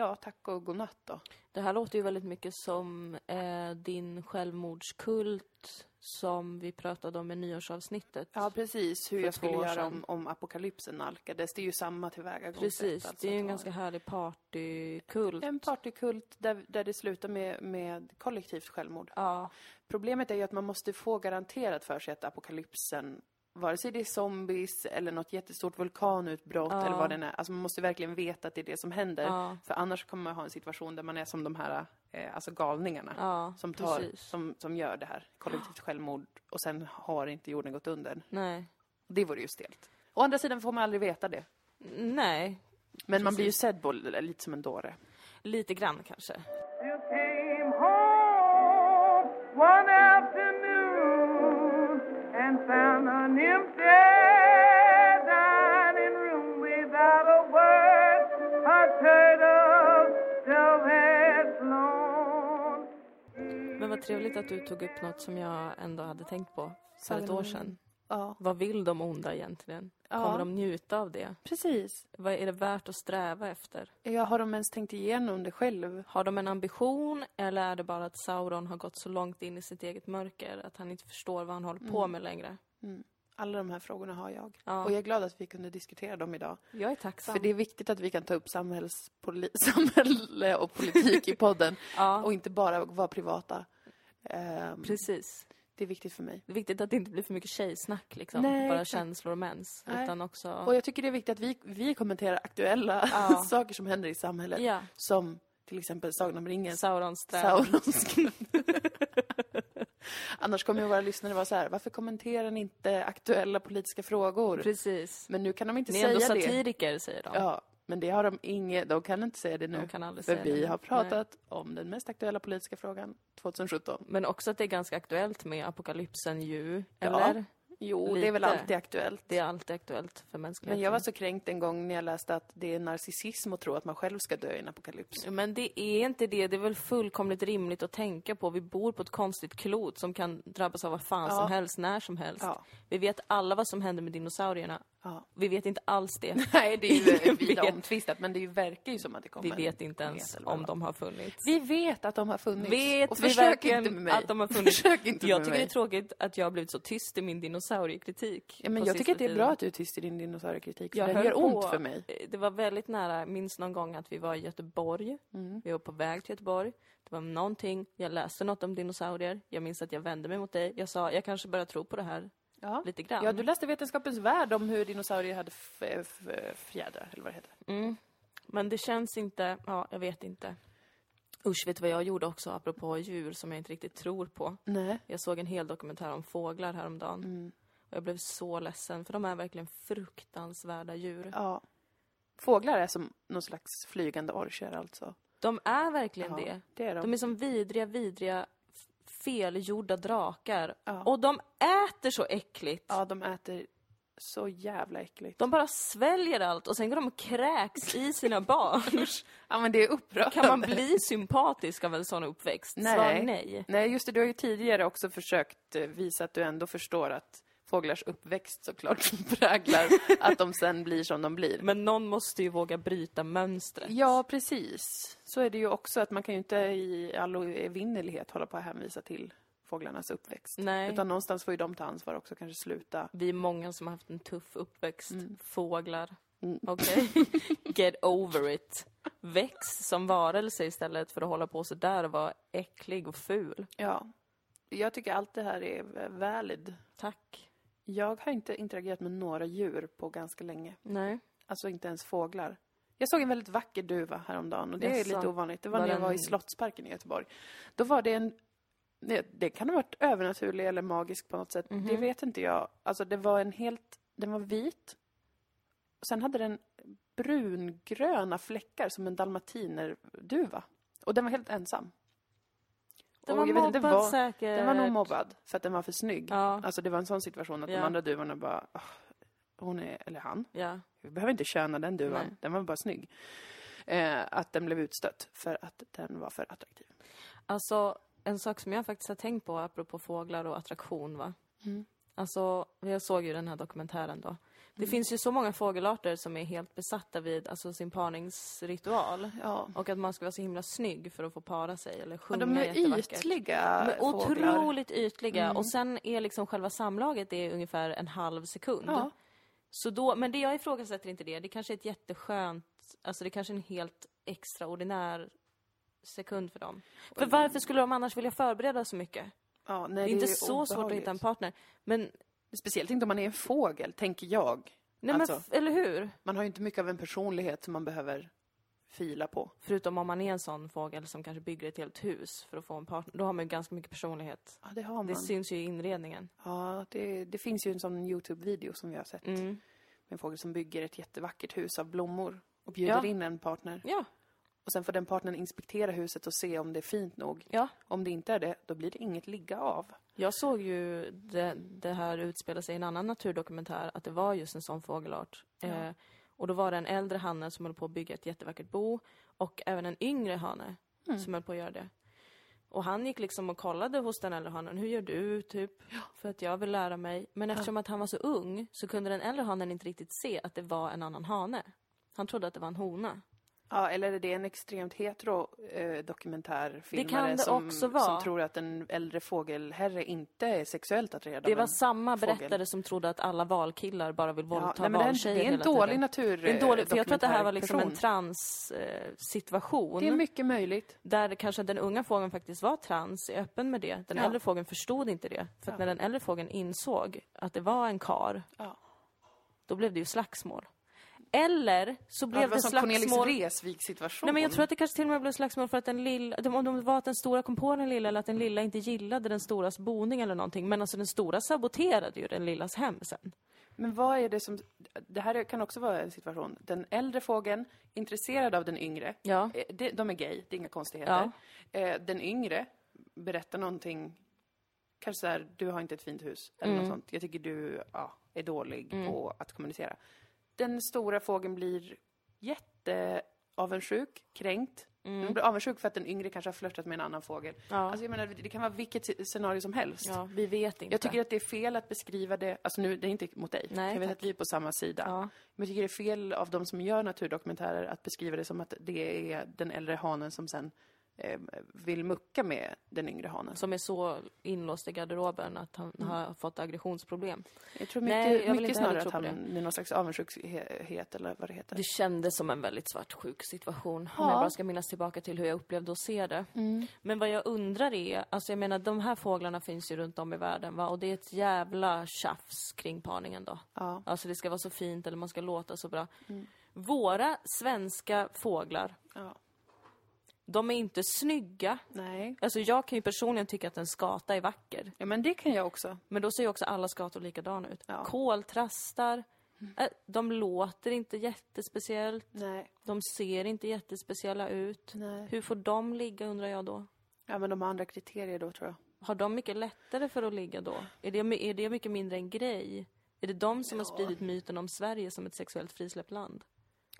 [SPEAKER 1] ja, tack och godnatt då.
[SPEAKER 2] Det här låter ju väldigt mycket som eh, din självmordskult som vi pratade om i nyårsavsnittet.
[SPEAKER 1] Ja, precis. Hur jag skulle göra om, om apokalypsen nalkades. Det är ju samma tillvägagångssätt.
[SPEAKER 2] Precis,
[SPEAKER 1] alltså,
[SPEAKER 2] det är ju en ganska härlig partykult.
[SPEAKER 1] En partykult där, där det slutar med, med kollektivt självmord.
[SPEAKER 2] Ja,
[SPEAKER 1] Problemet är ju att man måste få garanterat för sig att apokalypsen, vare sig det är zombies eller något jättestort vulkanutbrott
[SPEAKER 2] Ja.
[SPEAKER 1] eller vad det är. Alltså man måste verkligen veta att det är det som händer.
[SPEAKER 2] ja,
[SPEAKER 1] För annars kommer man ha en situation där man är som de här eh, alltså galningarna.
[SPEAKER 2] ja,
[SPEAKER 1] Som, tar,
[SPEAKER 2] precis.
[SPEAKER 1] som, som gör det här, kollektivt självmord. Och sen har inte jorden gått under.
[SPEAKER 2] Nej.
[SPEAKER 1] Det vore ju stelt. Å andra sidan får man aldrig veta det.
[SPEAKER 2] Nej,
[SPEAKER 1] Men man blir ju
[SPEAKER 2] Precis.
[SPEAKER 1] sedd på lite som en dåre.
[SPEAKER 2] lite grann kanske.
[SPEAKER 3] You came home one afternoon and found an empty dining room without a word. A turtle dove had flown.
[SPEAKER 2] Men vad trevligt att du tog upp något som jag ändå hade tänkt på för ett år sedan.
[SPEAKER 1] Ja,
[SPEAKER 2] Vad vill de onda egentligen?
[SPEAKER 1] Ja.
[SPEAKER 2] Kommer de njuta av det?
[SPEAKER 1] precis.
[SPEAKER 2] Vad är det värt att sträva efter?
[SPEAKER 1] Jag har de ens tänkt igenom det själv?
[SPEAKER 2] Har de en ambition eller är det bara att Sauron har gått så långt in i sitt eget mörker att han inte förstår vad han håller på
[SPEAKER 1] Mm.
[SPEAKER 2] med längre?
[SPEAKER 1] Alla de här frågorna har jag.
[SPEAKER 2] Ja.
[SPEAKER 1] Och jag är glad att vi kunde diskutera dem idag.
[SPEAKER 2] Jag är tacksam.
[SPEAKER 1] För det är viktigt att vi kan ta upp (laughs) samhälle och politik i podden.
[SPEAKER 2] Ja,
[SPEAKER 1] Och inte bara vara privata. Ehm,
[SPEAKER 2] precis.
[SPEAKER 1] Det är viktigt för mig.
[SPEAKER 2] Det är viktigt att det inte blir för mycket tjejsnack liksom.
[SPEAKER 1] Nej,
[SPEAKER 2] bara
[SPEAKER 1] exakt.
[SPEAKER 2] känslor och mens.
[SPEAKER 1] Nej.
[SPEAKER 2] Utan också...
[SPEAKER 1] Och jag tycker det är viktigt att vi, vi kommenterar aktuella
[SPEAKER 2] Ja. (laughs)
[SPEAKER 1] saker som händer i samhället.
[SPEAKER 2] Ja,
[SPEAKER 1] Som till exempel Sagan om ringen.
[SPEAKER 2] Saurons.
[SPEAKER 1] Saurons (laughs) Annars kommer ju våra lyssnare vara så här, varför kommenterar ni inte aktuella politiska frågor?
[SPEAKER 2] Precis.
[SPEAKER 1] Men nu kan de inte
[SPEAKER 2] Ni är ändå
[SPEAKER 1] säga det.
[SPEAKER 2] satiriker, säger de.
[SPEAKER 1] Ja, men det har de inget, de kan inte säga det nu.
[SPEAKER 2] De kan aldrig
[SPEAKER 1] för
[SPEAKER 2] säga
[SPEAKER 1] vi
[SPEAKER 2] det.
[SPEAKER 1] har pratat om den mest aktuella politiska frågan 2017.
[SPEAKER 2] Men också att det är ganska aktuellt med apokalypsen ju.
[SPEAKER 1] Ja,
[SPEAKER 2] Eller?
[SPEAKER 1] Jo, det är väl
[SPEAKER 2] Lite.
[SPEAKER 1] alltid aktuellt.
[SPEAKER 2] Det är alltid aktuellt för mänskligheten.
[SPEAKER 1] Men jag var så kränkt en gång när jag läste att det är narcissism att tro att man själv ska dö i en apokalyps.
[SPEAKER 2] Men det är inte det. Det är väl fullkomligt rimligt att tänka på. Vi bor på ett konstigt klot som kan drabbas av vad fan
[SPEAKER 1] Ja.
[SPEAKER 2] som helst, när som helst.
[SPEAKER 1] Ja.
[SPEAKER 2] Vi vet alla vad som hände med dinosaurierna.
[SPEAKER 1] Ja.
[SPEAKER 2] Vi vet inte alls det. (laughs)
[SPEAKER 1] Nej, det är ju (laughs) vida omtvistat, men det verkar ju som att det kommer
[SPEAKER 2] Vi vet inte ens om
[SPEAKER 1] det
[SPEAKER 2] de har funnits.
[SPEAKER 1] Vi vet att de har funnits.
[SPEAKER 2] Vet
[SPEAKER 1] och
[SPEAKER 2] vi
[SPEAKER 1] försök inte med mig.
[SPEAKER 2] att de har funnits?
[SPEAKER 1] Försök inte
[SPEAKER 2] Jag
[SPEAKER 1] med
[SPEAKER 2] tycker
[SPEAKER 1] mig.
[SPEAKER 2] det är tråkigt att jag har blivit så tyst i min dinosauriekritik.
[SPEAKER 1] Ja, men jag tycker att det är bra att du är tyst i din dinosauriekritik, för
[SPEAKER 2] höll
[SPEAKER 1] gör ont
[SPEAKER 2] på-
[SPEAKER 1] för mig.
[SPEAKER 2] Det var väldigt nära, minns någon gång att vi var i Göteborg.
[SPEAKER 1] Mm.
[SPEAKER 2] Vi var på väg till Göteborg. Det var någonting, jag läste något om dinosaurier. Jag minns att jag vände mig mot dig. Jag sa, jag kanske börjar tro på det här
[SPEAKER 1] Ja.
[SPEAKER 2] lite grann.
[SPEAKER 1] ja, du läste Vetenskapens Värld om hur dinosaurier hade fjädrar, eller vad det heter.
[SPEAKER 2] Mm. Men det känns inte, ja, jag vet inte. Usch, vet du vad jag gjorde också apropå djur som jag inte riktigt tror på?
[SPEAKER 1] Nej.
[SPEAKER 2] Jag såg en hel dokumentär om fåglar häromdagen.
[SPEAKER 1] Mm.
[SPEAKER 2] Och jag blev så ledsen, för de är verkligen fruktansvärda djur.
[SPEAKER 1] Ja. Fåglar är som någon slags flygande orcher alltså.
[SPEAKER 2] De är verkligen
[SPEAKER 1] Ja,
[SPEAKER 2] det.
[SPEAKER 1] det är de.
[SPEAKER 2] De är som vidriga, vidriga, felgjorda drakar.
[SPEAKER 1] Ja.
[SPEAKER 2] Och de äter så äckligt.
[SPEAKER 1] Ja, de äter så jävla äckligt.
[SPEAKER 2] De bara sväljer allt och sen går de och kräks i sina (laughs) barn.
[SPEAKER 1] Ja, men det är upprörande.
[SPEAKER 2] Kan man bli sympatisk av en sån uppväxt?
[SPEAKER 1] Nej.
[SPEAKER 2] Svar nej.
[SPEAKER 1] Nej, just det. Du har ju tidigare också försökt eh, visa att du ändå förstår att fåglars uppväxt såklart präglar (laughs) att de sen blir som de blir.
[SPEAKER 2] Men någon måste ju våga bryta mönstret.
[SPEAKER 1] Ja, precis. Så är det ju också att man kan ju inte i all evinnerlighet hålla på att hänvisa till fåglarnas uppväxt.
[SPEAKER 2] Nej.
[SPEAKER 1] Utan någonstans får ju de ta ansvar också, kanske sluta.
[SPEAKER 2] Vi är många som har haft en tuff uppväxt. Fåglar.
[SPEAKER 1] Mm.
[SPEAKER 2] Okej? (laughs) Get over it. Väx som varelse istället för att hålla på så där och vara äcklig och ful.
[SPEAKER 1] Ja. Jag tycker allt det här är valid.
[SPEAKER 2] Tack.
[SPEAKER 1] Jag har inte interagerat med några djur på ganska länge.
[SPEAKER 2] Nej.
[SPEAKER 1] Alltså inte ens fåglar. Jag såg en väldigt vacker duva häromdagen och det är
[SPEAKER 2] Jaså.
[SPEAKER 1] lite ovanligt. Det var,
[SPEAKER 2] Var
[SPEAKER 1] när jag var i Slottsparken i Göteborg. Då var det en... Det, det kan ha varit övernaturlig eller magisk på något sätt. Det
[SPEAKER 2] Mhm.
[SPEAKER 1] vet inte jag. Alltså det var en helt... Den var vit. Och sen hade den brungröna fläckar som en dalmatinerduva. Och den var helt ensam.
[SPEAKER 2] Den var
[SPEAKER 1] vet inte
[SPEAKER 2] mobbad
[SPEAKER 1] vad-
[SPEAKER 2] säkert.
[SPEAKER 1] Den var nog mobbad för att den var för snygg.
[SPEAKER 2] Ja.
[SPEAKER 1] Alltså det var en sån situation att
[SPEAKER 2] Ja.
[SPEAKER 1] de andra duvorna bara, "Åh, hon är, eller han,
[SPEAKER 2] Ja.
[SPEAKER 1] vi behöver inte köna den duvan,
[SPEAKER 2] Nej.
[SPEAKER 1] den var bara snygg. Eh, att den blev utstött för att den var för attraktiv.
[SPEAKER 2] Alltså, en sak som jag faktiskt har tänkt på apropå fåglar och attraktion va.
[SPEAKER 1] Mm.
[SPEAKER 2] Alltså, jag såg ju den här dokumentären då. Det finns ju så många fågelarter som är helt besatta vid alltså, sin parningsritual.
[SPEAKER 1] Ja.
[SPEAKER 2] Och att man ska vara så himla snygg för att få para sig eller sjunga
[SPEAKER 1] de är ytliga
[SPEAKER 2] De är otroligt ytliga
[SPEAKER 1] Mm.
[SPEAKER 2] och sen är liksom själva samlaget det är ungefär en halv sekund.
[SPEAKER 1] Ja.
[SPEAKER 2] Så då, men det jag ifrågasätter inte det. Det kanske är ett jätteskönt, alltså det kanske är en helt extraordinär sekund för dem. För varför skulle de annars vilja förbereda så mycket?
[SPEAKER 1] Ja, nej,
[SPEAKER 2] Det är inte
[SPEAKER 1] ju
[SPEAKER 2] så svårt att
[SPEAKER 1] obehagligt.
[SPEAKER 2] hitta en partner. Men,
[SPEAKER 1] Speciellt inte om man är en fågel, tänker jag.
[SPEAKER 2] nej
[SPEAKER 1] Alltså.
[SPEAKER 2] men, eller hur?
[SPEAKER 1] Man har ju inte mycket av en personlighet som man behöver fila på.
[SPEAKER 2] Förutom om man är en sån fågel som kanske bygger ett helt hus för att få en partner. Då har man ju ganska mycket personlighet.
[SPEAKER 1] Ja, det har man.
[SPEAKER 2] Det syns ju i inredningen.
[SPEAKER 1] Ja, det, det finns ju en sån Youtube-video som vi har sett.
[SPEAKER 2] Mm.
[SPEAKER 1] Med en fågel som bygger ett jättevackert hus av blommor och bjuder
[SPEAKER 2] Ja.
[SPEAKER 1] in en partner.
[SPEAKER 2] Ja,
[SPEAKER 1] Och sen får den partnern inspektera huset och se om det är fint nog.
[SPEAKER 2] ja.
[SPEAKER 1] Om det inte är det, då blir det inget ligga av.
[SPEAKER 2] Jag såg ju det, det här utspela sig i en annan naturdokumentär, att det var just en sån fågelart.
[SPEAKER 1] Ja.
[SPEAKER 2] Eh, och då var det en äldre hanne som höll på att bygga ett jättevackert bo och även en yngre hane
[SPEAKER 1] Mm.
[SPEAKER 2] som höll på att göra det. Och han gick liksom och kollade hos den äldre hanen, hur gör du, typ? För att jag vill lära mig. Men eftersom att han var så ung så kunde den äldre hanen inte riktigt se att det var en annan hane. Han trodde att det var en hona.
[SPEAKER 1] Ja, eller är det en extremt hetero eh, dokumentärfilmare
[SPEAKER 2] Det kan det
[SPEAKER 1] som,
[SPEAKER 2] också vara.
[SPEAKER 1] som tror att en äldre fågelherre inte är sexuellt attraherad
[SPEAKER 2] Det var samma
[SPEAKER 1] fågel.
[SPEAKER 2] berättare som trodde att alla valkillar bara vill våldta
[SPEAKER 1] nej, men det, är en,
[SPEAKER 2] valtjejer
[SPEAKER 1] det är en dålig natur
[SPEAKER 2] Det är en dålig, för jag tror att det här var liksom en trans-situation.
[SPEAKER 1] Det är mycket möjligt.
[SPEAKER 2] Där kanske den unga fågeln faktiskt var trans, är öppen med det. Den
[SPEAKER 1] Ja.
[SPEAKER 2] äldre fågeln förstod inte det. För att när den äldre fågeln insåg att det var en kar,
[SPEAKER 1] Ja.
[SPEAKER 2] då blev det ju slagsmål. Eller så
[SPEAKER 1] Ja,
[SPEAKER 2] blev
[SPEAKER 1] det var
[SPEAKER 2] det
[SPEAKER 1] som Cornelis
[SPEAKER 2] slagsmål...
[SPEAKER 1] Vreeswijk-situation.
[SPEAKER 2] Nej men jag tror att det kanske till och med blev slagsmål för att den lilla, om det var att den stora kom på den lilla eller att den lilla inte gillade den storas boning eller någonting. Men alltså den stora saboterade ju den lillas hem sen.
[SPEAKER 1] Men vad är det som... Det här kan också vara en situation. Den äldre fågeln, intresserad av den yngre.
[SPEAKER 2] Ja.
[SPEAKER 1] Eh, De är gay, det är inga konstigheter. Eh, Den yngre berättar någonting, kanske så här, du har inte ett fint hus, eller
[SPEAKER 2] Mm.
[SPEAKER 1] något sånt. Jag tycker du ja, är dålig på att kommunicera. Den stora fågeln blir jätteavundsjuk, kränkt. Den blir avundsjuk för att den yngre kanske har flörtat med en annan fågel.
[SPEAKER 2] Mm. Ja.
[SPEAKER 1] Alltså jag menar, det kan vara vilket scenario som helst.
[SPEAKER 2] Ja, vi vet inte.
[SPEAKER 1] Jag tycker att det är fel att beskriva det, alltså nu, det är inte mot dig.
[SPEAKER 2] Nej,
[SPEAKER 1] jag vet
[SPEAKER 2] tack.
[SPEAKER 1] att vi är på samma sida.
[SPEAKER 2] Ja.
[SPEAKER 1] Men jag tycker det är fel av de som gör naturdokumentärer att beskriva det som att det är den äldre hanen som sen vill mucka med den yngre hanen.
[SPEAKER 2] Som är så inlåst i garderoben att han har fått aggressionsproblem.
[SPEAKER 1] Jag tror mycket,
[SPEAKER 2] Nej, jag
[SPEAKER 1] mycket snarare att han är någon slags avundsjukhet eller vad det heter.
[SPEAKER 2] Det kändes som en väldigt svartsjuk situation. Om
[SPEAKER 1] Ja.
[SPEAKER 2] jag bara ska minnas tillbaka till hur jag upplevde och se det. Men vad jag undrar är, alltså jag menar de här fåglarna finns ju runt om i världen va? Och det är ett jävla tjafs kring parningen då.
[SPEAKER 1] Ja.
[SPEAKER 2] Alltså det ska vara så fint eller man ska låta så bra. Våra svenska fåglar,
[SPEAKER 1] ja.
[SPEAKER 2] De är inte snygga.
[SPEAKER 1] Nej.
[SPEAKER 2] Alltså jag kan ju personligen tycka att en skata är vacker.
[SPEAKER 1] Ja men det kan jag också.
[SPEAKER 2] Men då ser ju också alla skator likadana ut.
[SPEAKER 1] Ja.
[SPEAKER 2] Koltrastar, eh, de låter inte jättespeciellt.
[SPEAKER 1] Nej.
[SPEAKER 2] De ser inte jättespeciella ut.
[SPEAKER 1] Nej.
[SPEAKER 2] Hur får de ligga undrar jag då?
[SPEAKER 1] Ja men de har andra kriterier då tror jag.
[SPEAKER 2] Har de mycket lättare för att ligga då? Är det, är det mycket mindre en grej? Är det de som har spridit myten om Sverige som ett sexuellt frisläppt land?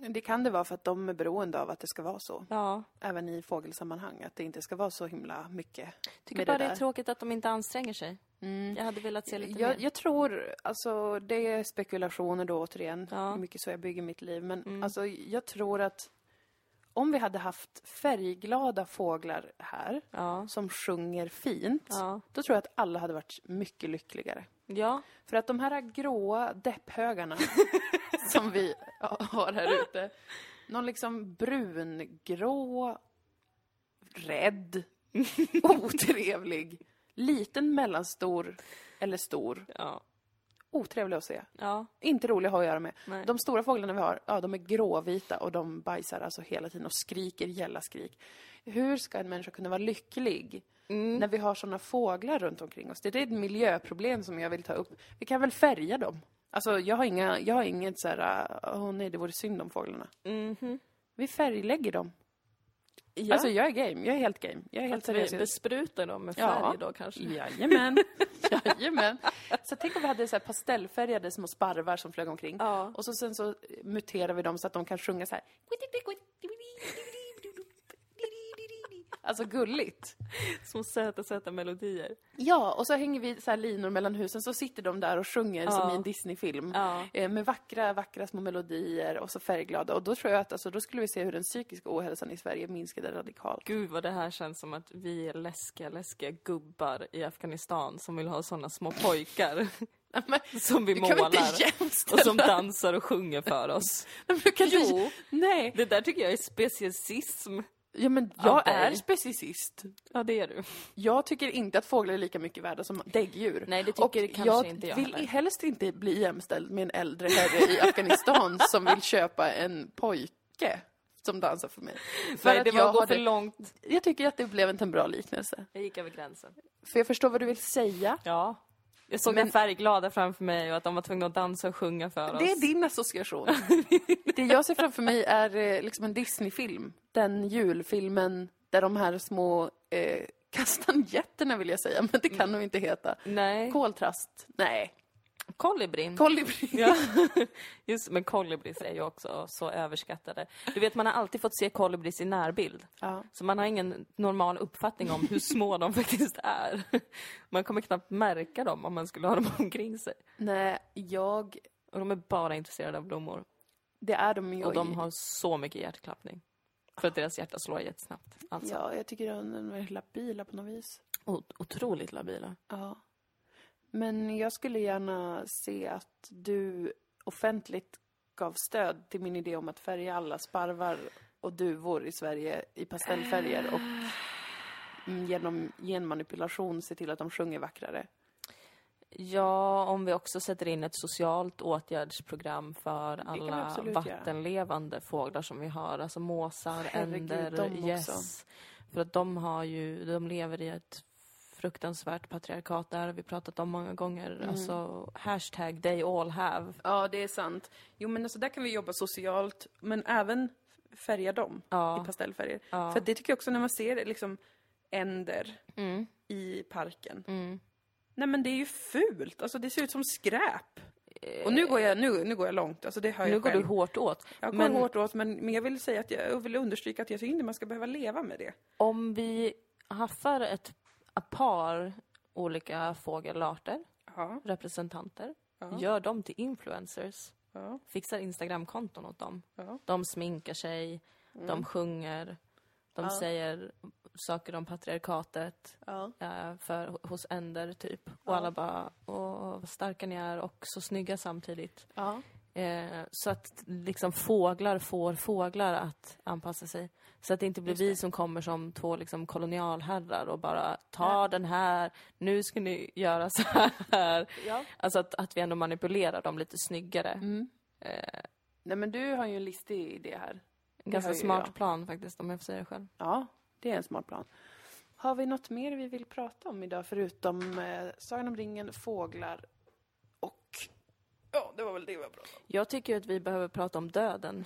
[SPEAKER 1] Det kan det vara för att de är beroende av att det ska vara så.
[SPEAKER 2] Ja.
[SPEAKER 1] Även i fågelsammanhang. Att det inte ska vara så himla mycket
[SPEAKER 2] Tycker bara
[SPEAKER 1] det
[SPEAKER 2] det är tråkigt att de inte anstränger sig. Jag hade velat se lite
[SPEAKER 1] Jag,
[SPEAKER 2] mer.
[SPEAKER 1] jag tror, alltså det är spekulationer då återigen,
[SPEAKER 2] Ja. Mm.
[SPEAKER 1] hur mycket så jag bygger mitt liv. Men alltså jag tror att om vi hade haft färgglada fåglar här
[SPEAKER 2] Ja.
[SPEAKER 1] som sjunger fint,
[SPEAKER 2] Ja.
[SPEAKER 1] då tror jag att alla hade varit mycket lyckligare.
[SPEAKER 2] Ja.
[SPEAKER 1] För att de här gråa depphögarna (laughs) som vi har här ute, någon liksom brungrå, rädd, (laughs) otrevlig, liten, mellanstor eller stor.
[SPEAKER 2] Ja.
[SPEAKER 1] Otrevlig att se.
[SPEAKER 2] Ja.
[SPEAKER 1] Inte rolig att ha att göra med.
[SPEAKER 2] Nej.
[SPEAKER 1] De stora fåglarna vi har, ja de är gråvita och de bajsar alltså hela tiden och skriker gälla skrik. Hur ska en människa kunna vara lycklig
[SPEAKER 2] Mm.
[SPEAKER 1] när vi har sådana fåglar runt omkring oss? Det är ett miljöproblem som jag vill ta upp. Vi kan väl färga dem? Alltså jag har, inga, jag har inget så här, åh nej det vore synd om fåglarna.
[SPEAKER 2] Mhm.
[SPEAKER 1] Vi färglägger dem.
[SPEAKER 2] Ja.
[SPEAKER 1] Alltså jag är game, jag är helt game. Jag är helt
[SPEAKER 2] vi
[SPEAKER 1] seriös.
[SPEAKER 2] besprutar dem med
[SPEAKER 1] Ja.
[SPEAKER 2] färg då kanske?
[SPEAKER 1] Jajamän. (laughs) Jajamän. Så tänk om vi hade så här pastellfärgade små sparvar som flög omkring.
[SPEAKER 2] Ja.
[SPEAKER 1] Och så sen så muterar vi dem så att de kan sjunga så här. Alltså gulligt. (laughs)
[SPEAKER 2] Små söta, söta melodier.
[SPEAKER 1] Ja, och så hänger vi så linor mellan husen så sitter de där och sjunger som
[SPEAKER 2] Ja.
[SPEAKER 1] i en Disney-film.
[SPEAKER 2] Ja.
[SPEAKER 1] Eh, Med vackra, vackra små melodier och så färgglada. Och då tror jag att alltså, då skulle vi se hur den psykiska ohälsan i Sverige minskade radikalt.
[SPEAKER 2] Gud vad det här känns som att vi är läskiga, läskiga gubbar i Afghanistan som vill ha såna små pojkar (laughs)
[SPEAKER 1] Men, (laughs)
[SPEAKER 2] som vi målar
[SPEAKER 1] jämställa?
[SPEAKER 2] och som dansar och sjunger för oss.
[SPEAKER 1] Du kan inte-
[SPEAKER 2] Jo.
[SPEAKER 1] Nej.
[SPEAKER 2] Det där tycker jag är speciesism.
[SPEAKER 1] Ja, men jag är specicist.
[SPEAKER 2] Ja, det är du.
[SPEAKER 1] Jag tycker inte att fåglar är lika mycket värda som däggdjur.
[SPEAKER 2] Nej, det tycker
[SPEAKER 1] och
[SPEAKER 2] kanske
[SPEAKER 1] jag
[SPEAKER 2] inte jag
[SPEAKER 1] vill
[SPEAKER 2] heller.
[SPEAKER 1] helst inte bli jämställd med en äldre herre i Afghanistan (laughs) som vill köpa en pojke som dansar för mig. För
[SPEAKER 2] Nej, det var
[SPEAKER 1] jag
[SPEAKER 2] att gå
[SPEAKER 1] har
[SPEAKER 2] för
[SPEAKER 1] det-
[SPEAKER 2] långt.
[SPEAKER 1] Jag tycker att det blev en bra liknelse.
[SPEAKER 2] Jag gick över gränsen.
[SPEAKER 1] För jag förstår vad du vill säga.
[SPEAKER 2] Ja. Jag såg
[SPEAKER 1] Men-
[SPEAKER 2] färgglada framför mig och att de var tvungna att dansa och sjunga för oss.
[SPEAKER 1] Det är din association. (laughs) det jag ser framför mig är eh, liksom en Disney-film. Den julfilmen där de här små eh, (laughs) kastanjetterna vill jag säga, men det kan de inte heta.
[SPEAKER 2] Nej.
[SPEAKER 1] Koltrast? Nej.
[SPEAKER 2] Kolibrin.
[SPEAKER 1] Kolibri.
[SPEAKER 2] Ja. (laughs) Just men kolibris är ju också så överskattade. Du vet, man har alltid fått se kolibris i närbild.
[SPEAKER 1] Ja.
[SPEAKER 2] Så man har ingen normal uppfattning om hur små de (laughs) faktiskt är. Man kommer knappt märka dem om man skulle ha dem (laughs) omkring sig.
[SPEAKER 1] Nej, jag...
[SPEAKER 2] Och de är bara intresserade av blommor.
[SPEAKER 1] Det är de ju.
[SPEAKER 2] Och de har så mycket hjärtklappning. För att deras hjärta slår jättesnabbt. Alltså,
[SPEAKER 1] Ja, jag tycker de är labila på något vis.
[SPEAKER 2] o- otroligt labila.
[SPEAKER 1] Ja. Men jag skulle gärna se att du offentligt gav stöd till min idé om att färga alla sparvar och duvor i Sverige i pastellfärger och mm, genom genmanipulation se till att de sjunger vackrare.
[SPEAKER 2] Ja, om vi också sätter in ett socialt åtgärdsprogram för alla vattenlevande fåglar som vi har. Alltså måsar,
[SPEAKER 1] Herregud,
[SPEAKER 2] änder, gäss. För att de har ju, de lever i ett fruktansvärt patriarkat, det här har vi pratat om många gånger.
[SPEAKER 1] Mm.
[SPEAKER 2] Alltså, hashtag they all have.
[SPEAKER 1] Ja, det är sant. Jo, men alltså där kan vi jobba socialt, men även färga dem
[SPEAKER 2] Ja.
[SPEAKER 1] i pastellfärger.
[SPEAKER 2] Ja.
[SPEAKER 1] För det tycker jag också när man ser liksom änder
[SPEAKER 2] Mm,
[SPEAKER 1] i parken.
[SPEAKER 2] mm.
[SPEAKER 1] Nej men det är ju fult, alltså det ser ut som skräp. Och nu går jag, nu, nu går jag långt, alltså det hör jag
[SPEAKER 2] Nu går
[SPEAKER 1] själv.
[SPEAKER 2] du hårt åt.
[SPEAKER 1] Jag går
[SPEAKER 2] Men
[SPEAKER 1] hårt åt, men, men jag vill säga att jag, jag vill understryka att jag tycker inte man ska behöva leva med det.
[SPEAKER 2] om vi haffar ett, ett par olika fågelarter,
[SPEAKER 1] Ja,
[SPEAKER 2] representanter,
[SPEAKER 1] Ja.
[SPEAKER 2] gör dem till influencers,
[SPEAKER 1] ja,
[SPEAKER 2] fixar Instagramkonton åt dem. De sminkar sig, de sjunger, de säger saker om patriarkatet eh, för, hos änder, typ. Och alla bara, åh, vad starka ni är och så snygga samtidigt. Eh, så att liksom fåglar får fåglar att anpassa sig. Så att det inte blir vi som kommer som två liksom kolonialherrar och bara ta den här, nu ska ni göra så här.
[SPEAKER 1] ja.
[SPEAKER 2] Alltså att, att vi ändå manipulerar dem lite snyggare.
[SPEAKER 1] Mm.
[SPEAKER 2] Eh,
[SPEAKER 1] Nej men du har ju en listig idé här.
[SPEAKER 2] en ganska smart
[SPEAKER 1] jag.
[SPEAKER 2] plan faktiskt, om jag får säga det själv.
[SPEAKER 1] Ja, det är en smart plan. Har vi något mer vi vill prata om idag förutom eh, Sagan om ringen, fåglar. Ja, det var väl det vi pratade om.
[SPEAKER 2] Jag tycker att vi behöver prata om döden.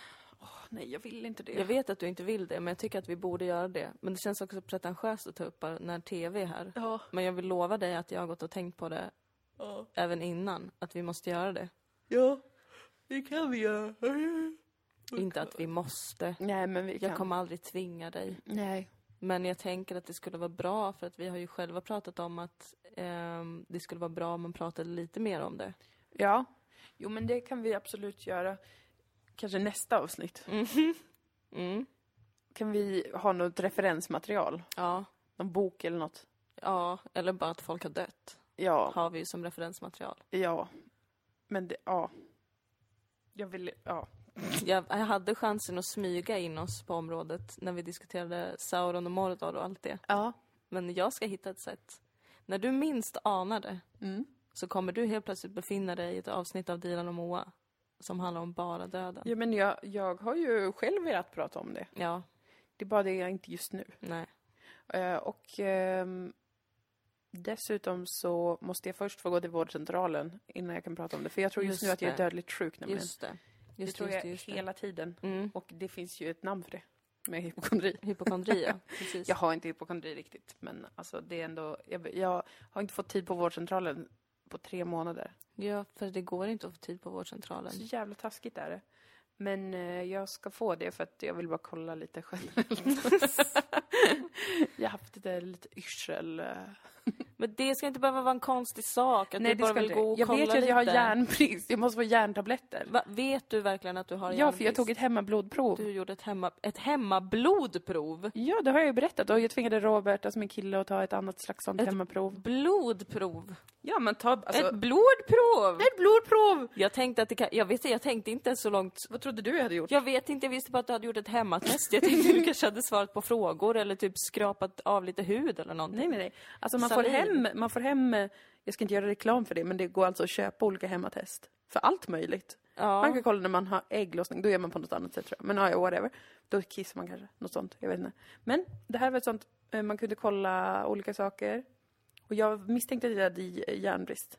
[SPEAKER 1] Nej, jag vill inte det.
[SPEAKER 2] Jag vet att du inte vill det, men jag tycker att vi borde göra det. Men det känns också pretentiöst att ta upp när TV är här.
[SPEAKER 1] Ja.
[SPEAKER 2] Men jag vill lova dig att jag har gått och tänkt på det
[SPEAKER 1] Ja.
[SPEAKER 2] även innan, att vi måste göra det.
[SPEAKER 1] Ja, det kan vi göra.
[SPEAKER 2] Inte att vi måste.
[SPEAKER 1] Nej, men vi kan.
[SPEAKER 2] Jag kommer aldrig tvinga dig.
[SPEAKER 1] Nej.
[SPEAKER 2] Men jag tänker att det skulle vara bra, för att vi har ju själva pratat om att ehm, det skulle vara bra om man pratade lite mer om det.
[SPEAKER 1] Ja. Jo, men det kan vi absolut göra. Kanske nästa avsnitt.
[SPEAKER 2] Mm.
[SPEAKER 1] Kan vi ha något referensmaterial?
[SPEAKER 2] Ja.
[SPEAKER 1] Någon bok eller något?
[SPEAKER 2] ja, eller bara att folk har dött.
[SPEAKER 1] Ja.
[SPEAKER 2] Har vi som referensmaterial.
[SPEAKER 1] Ja. Men det, ja. Jag vill, ja.
[SPEAKER 2] Jag, jag hade chansen att smyga in oss på området när vi diskuterade Sauron och Mordor och allt det.
[SPEAKER 1] Ja.
[SPEAKER 2] Men jag ska hitta ett sätt. När du minst anar det
[SPEAKER 1] Mm.
[SPEAKER 2] Så kommer du helt plötsligt befinna dig i ett avsnitt av Dilan och Moa som handlar om bara döden.
[SPEAKER 1] Ja, men jag, jag har ju själv velat prata om det.
[SPEAKER 2] Ja,
[SPEAKER 1] Det är bara det jag inte just nu.
[SPEAKER 2] nej.
[SPEAKER 1] Eh, och ehm, dessutom så måste jag först få gå till vårdcentralen innan jag kan prata om det. För jag tror just,
[SPEAKER 2] Just
[SPEAKER 1] nu att jag är
[SPEAKER 2] det.
[SPEAKER 1] dödligt sjuk nämligen.
[SPEAKER 2] Just det.
[SPEAKER 1] det
[SPEAKER 2] Just,
[SPEAKER 1] tror
[SPEAKER 2] just,
[SPEAKER 1] jag
[SPEAKER 2] just det.
[SPEAKER 1] hela tiden.
[SPEAKER 2] Mm.
[SPEAKER 1] Och det finns ju ett namn för det. med hypokondri. (laughs)
[SPEAKER 2] Hypokondri, ja. (laughs) Precis.
[SPEAKER 1] Jag har inte hypokondri riktigt, men alltså det är ändå... Jag, jag har inte fått tid på vårdcentralen på tre månader.
[SPEAKER 2] Ja, för det går inte att få tid på vårdcentralen.
[SPEAKER 1] Så jävla taskigt är det. Men eh, jag ska få det för att jag vill bara kolla lite generellt. (laughs) jag har haft lite, lite yrsel. eh.
[SPEAKER 2] Men det ska inte behöva vara en konstig sak, att
[SPEAKER 1] Nej,
[SPEAKER 2] du
[SPEAKER 1] det
[SPEAKER 2] bara vill gå och
[SPEAKER 1] Jag
[SPEAKER 2] kolla
[SPEAKER 1] vet ju att jag har
[SPEAKER 2] lite.
[SPEAKER 1] järnbrist. Jag måste få järntabletter.
[SPEAKER 2] Va, vet du verkligen att du har
[SPEAKER 1] Ja, för
[SPEAKER 2] järnbrist?
[SPEAKER 1] jag tog ett hemmablodprov.
[SPEAKER 2] Du gjorde ett, hemma, ett hemmablodprov.
[SPEAKER 1] Ja, det har jag ju berättat. Och jag tvingade Robert, alltså min kille, att ta ett annat slags sånt
[SPEAKER 2] Ett-
[SPEAKER 1] hemmaprov.
[SPEAKER 2] Blodprov.
[SPEAKER 1] Ja, man tar... Alltså,
[SPEAKER 2] ett blodprov!
[SPEAKER 1] ett blodprov!
[SPEAKER 2] Jag tänkte att det kan, jag vet jag tänkte inte så långt.
[SPEAKER 1] Vad trodde du jag hade gjort?
[SPEAKER 2] Jag vet inte, jag visste bara att du hade gjort ett hemmatest. Jag tänkte att du kanske hade svarat på frågor eller typ skrapat av lite hud eller någonting.
[SPEAKER 1] Nej, nej, nej. Alltså man får,
[SPEAKER 2] Saliv.
[SPEAKER 1] hem, man får hem, jag ska inte göra reklam för det, men det går alltså att köpa olika hemmatest. För allt möjligt.
[SPEAKER 2] Ja.
[SPEAKER 1] Man kan kolla när man har ägglossning, då gör man på något annat sätt tror jag. Men ja, ja, whatever. Då kissar man kanske, något sånt, jag vet inte. Men det här var ett sånt, eh, man kunde kolla olika saker. Och jag misstänkte att jag hade järnbrist.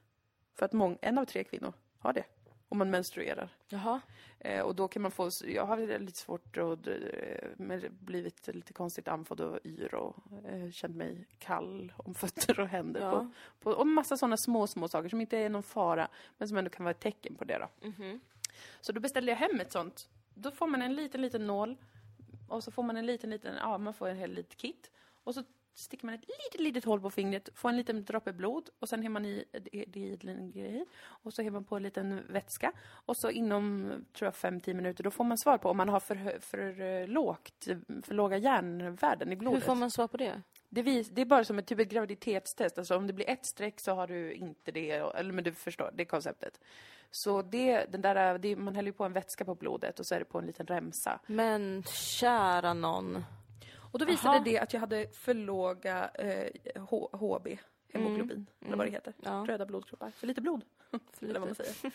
[SPEAKER 1] För att mång, en av tre kvinnor har det. Om man menstruerar.
[SPEAKER 2] Jaha.
[SPEAKER 1] Eh, och då kan man få, jag har lite svårt att, eh, blivit lite konstigt andfådd och yr och eh, känt mig kall om (laughs) fötter och händer.
[SPEAKER 2] Ja.
[SPEAKER 1] På, på, och massa sådana små, små saker som inte är någon fara, men som ändå kan vara ett tecken på det då.
[SPEAKER 2] Mhm.
[SPEAKER 1] Så då beställde jag hem ett sånt. Då får man en liten, liten nål och så får man en liten, liten, ja man får en hel litet kit. Och så sticker man ett litet, litet hål på fingret, får en liten droppe blod och sen har man i det i en grej. Och så har man på en liten vätska. Och så inom, tror jag, 5-10 minuter, då får man svar på om man har för, för, eh, lågt, för låga järnvärden i blodet.
[SPEAKER 2] Hur får man svar på det?
[SPEAKER 1] Det, vis, det är bara som ett typ ett graviditetstest. Alltså om det blir ett streck så har du inte det. Eller men du förstår, det är konceptet. Så det, den där, det, man häller ju på en vätska på blodet och så är det på en liten remsa.
[SPEAKER 2] Men kära någon.
[SPEAKER 1] Och då visade
[SPEAKER 2] Aha.
[SPEAKER 1] det att jag hade för låga eh, HB, hemoglobin, eller vad det heter.
[SPEAKER 2] Ja.
[SPEAKER 1] Röda blodkroppar. För lite blod, (laughs)
[SPEAKER 2] För
[SPEAKER 1] eller vad man
[SPEAKER 2] lite.
[SPEAKER 1] säger.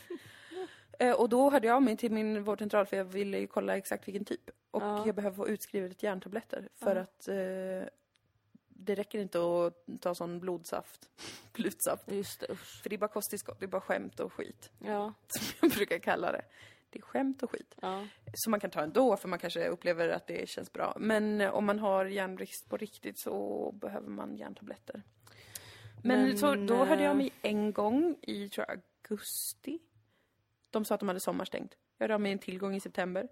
[SPEAKER 1] (laughs) eh, och då hörde jag av mig till min vårdcentral för jag ville kolla exakt vilken typ. Och
[SPEAKER 2] Ja.
[SPEAKER 1] jag behöver få utskrivet järntabletter för
[SPEAKER 2] Ja.
[SPEAKER 1] att eh, det räcker inte att ta sån blodsaft, (laughs) blodsaft.
[SPEAKER 2] Just det, usch.
[SPEAKER 1] För det är bara kosttillskott, det är bara skämt och skit.
[SPEAKER 2] Ja.
[SPEAKER 1] Som jag brukar kalla det. Det är skämt och skit.
[SPEAKER 2] ja.
[SPEAKER 1] Som man kan ta ändå, för man kanske upplever att det känns bra. Men eh, om man har järnbrist på riktigt så behöver man järntabletter. Men,
[SPEAKER 2] Men,
[SPEAKER 1] så, då hörde jag
[SPEAKER 2] eh,
[SPEAKER 1] mig en gång i, tror jag, augusti. De sa att de hade sommarstängt. Jag hörde av mig en tillgång i september.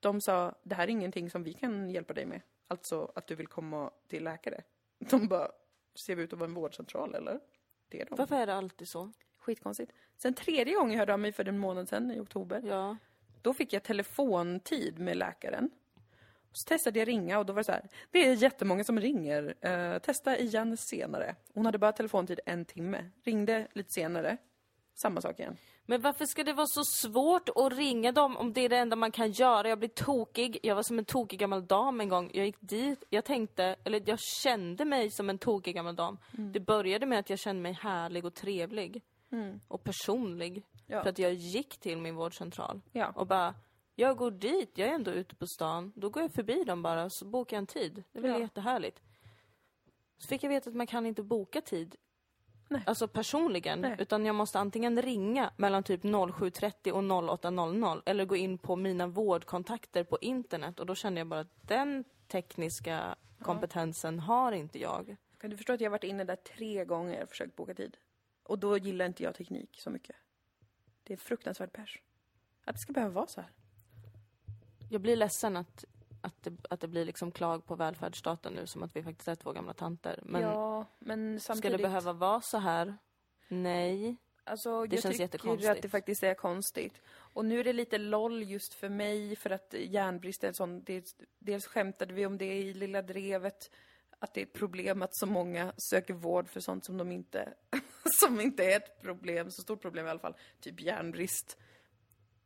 [SPEAKER 1] De sa, det här är ingenting som vi kan hjälpa dig med. Alltså att du vill komma till läkare. De bara, ser vi ut att vara en vårdcentral eller? Det är de.
[SPEAKER 2] Varför är det alltid så?
[SPEAKER 1] Skitkonstigt. Sen tredje gången jag hörde av mig för en månad sedan, i oktober.
[SPEAKER 2] Ja.
[SPEAKER 1] Då fick jag telefontid med läkaren. Så testade jag ringa och då var det så här. Det är jättemånga som ringer. Eh, testa igen senare. Hon hade bara telefontid en timme. Ringde lite senare. Samma sak igen.
[SPEAKER 2] Men varför ska det vara så svårt att ringa dem om det är det enda man kan göra? Jag blir tokig. Jag var som en tokig gammal dam en gång. Jag gick dit, jag tänkte, eller jag kände mig som en tokig gammal dam.
[SPEAKER 1] Mm.
[SPEAKER 2] Det började med att jag kände mig härlig och trevlig. Och personlig.
[SPEAKER 1] Ja.
[SPEAKER 2] För att jag gick till min vårdcentral.
[SPEAKER 1] Ja.
[SPEAKER 2] Och bara, jag går dit, jag är ändå ute på stan. Då går jag förbi dem bara, så bokar jag en tid. Det väl
[SPEAKER 1] Ja.
[SPEAKER 2] jättehärligt. Så fick jag veta att man kan inte boka tid.
[SPEAKER 1] Nej.
[SPEAKER 2] Alltså personligen.
[SPEAKER 1] Nej.
[SPEAKER 2] Utan jag måste antingen ringa mellan typ 07.30 och 08.00 eller gå in på mina vårdkontakter på internet. Och då kände jag bara att den tekniska kompetensen har inte jag.
[SPEAKER 1] Kan du förstå att jag varit inne där tre gånger och försökt boka tid? Och då gillar inte jag teknik så mycket. Det är fruktansvärt pers. Att det ska behöva vara så här.
[SPEAKER 2] Jag blir ledsen att, att, det, att det blir liksom klag på välfärdsstaten nu som att vi faktiskt är två gamla tanter. Men
[SPEAKER 1] ja, men
[SPEAKER 2] ska
[SPEAKER 1] samtidigt...
[SPEAKER 2] det behöva vara så här? Nej.
[SPEAKER 1] Alltså,
[SPEAKER 2] Det
[SPEAKER 1] jag
[SPEAKER 2] känns
[SPEAKER 1] tycker att det faktiskt är konstigt. Och nu är det lite loll just för mig för att järnbrist är en sån... Dels, dels skämtade vi om det i Lilla Drevet. Att det är ett problem att så många söker vård för sånt som de inte... (laughs) som inte är ett problem, så stort problem i alla fall. Typ järnbrist.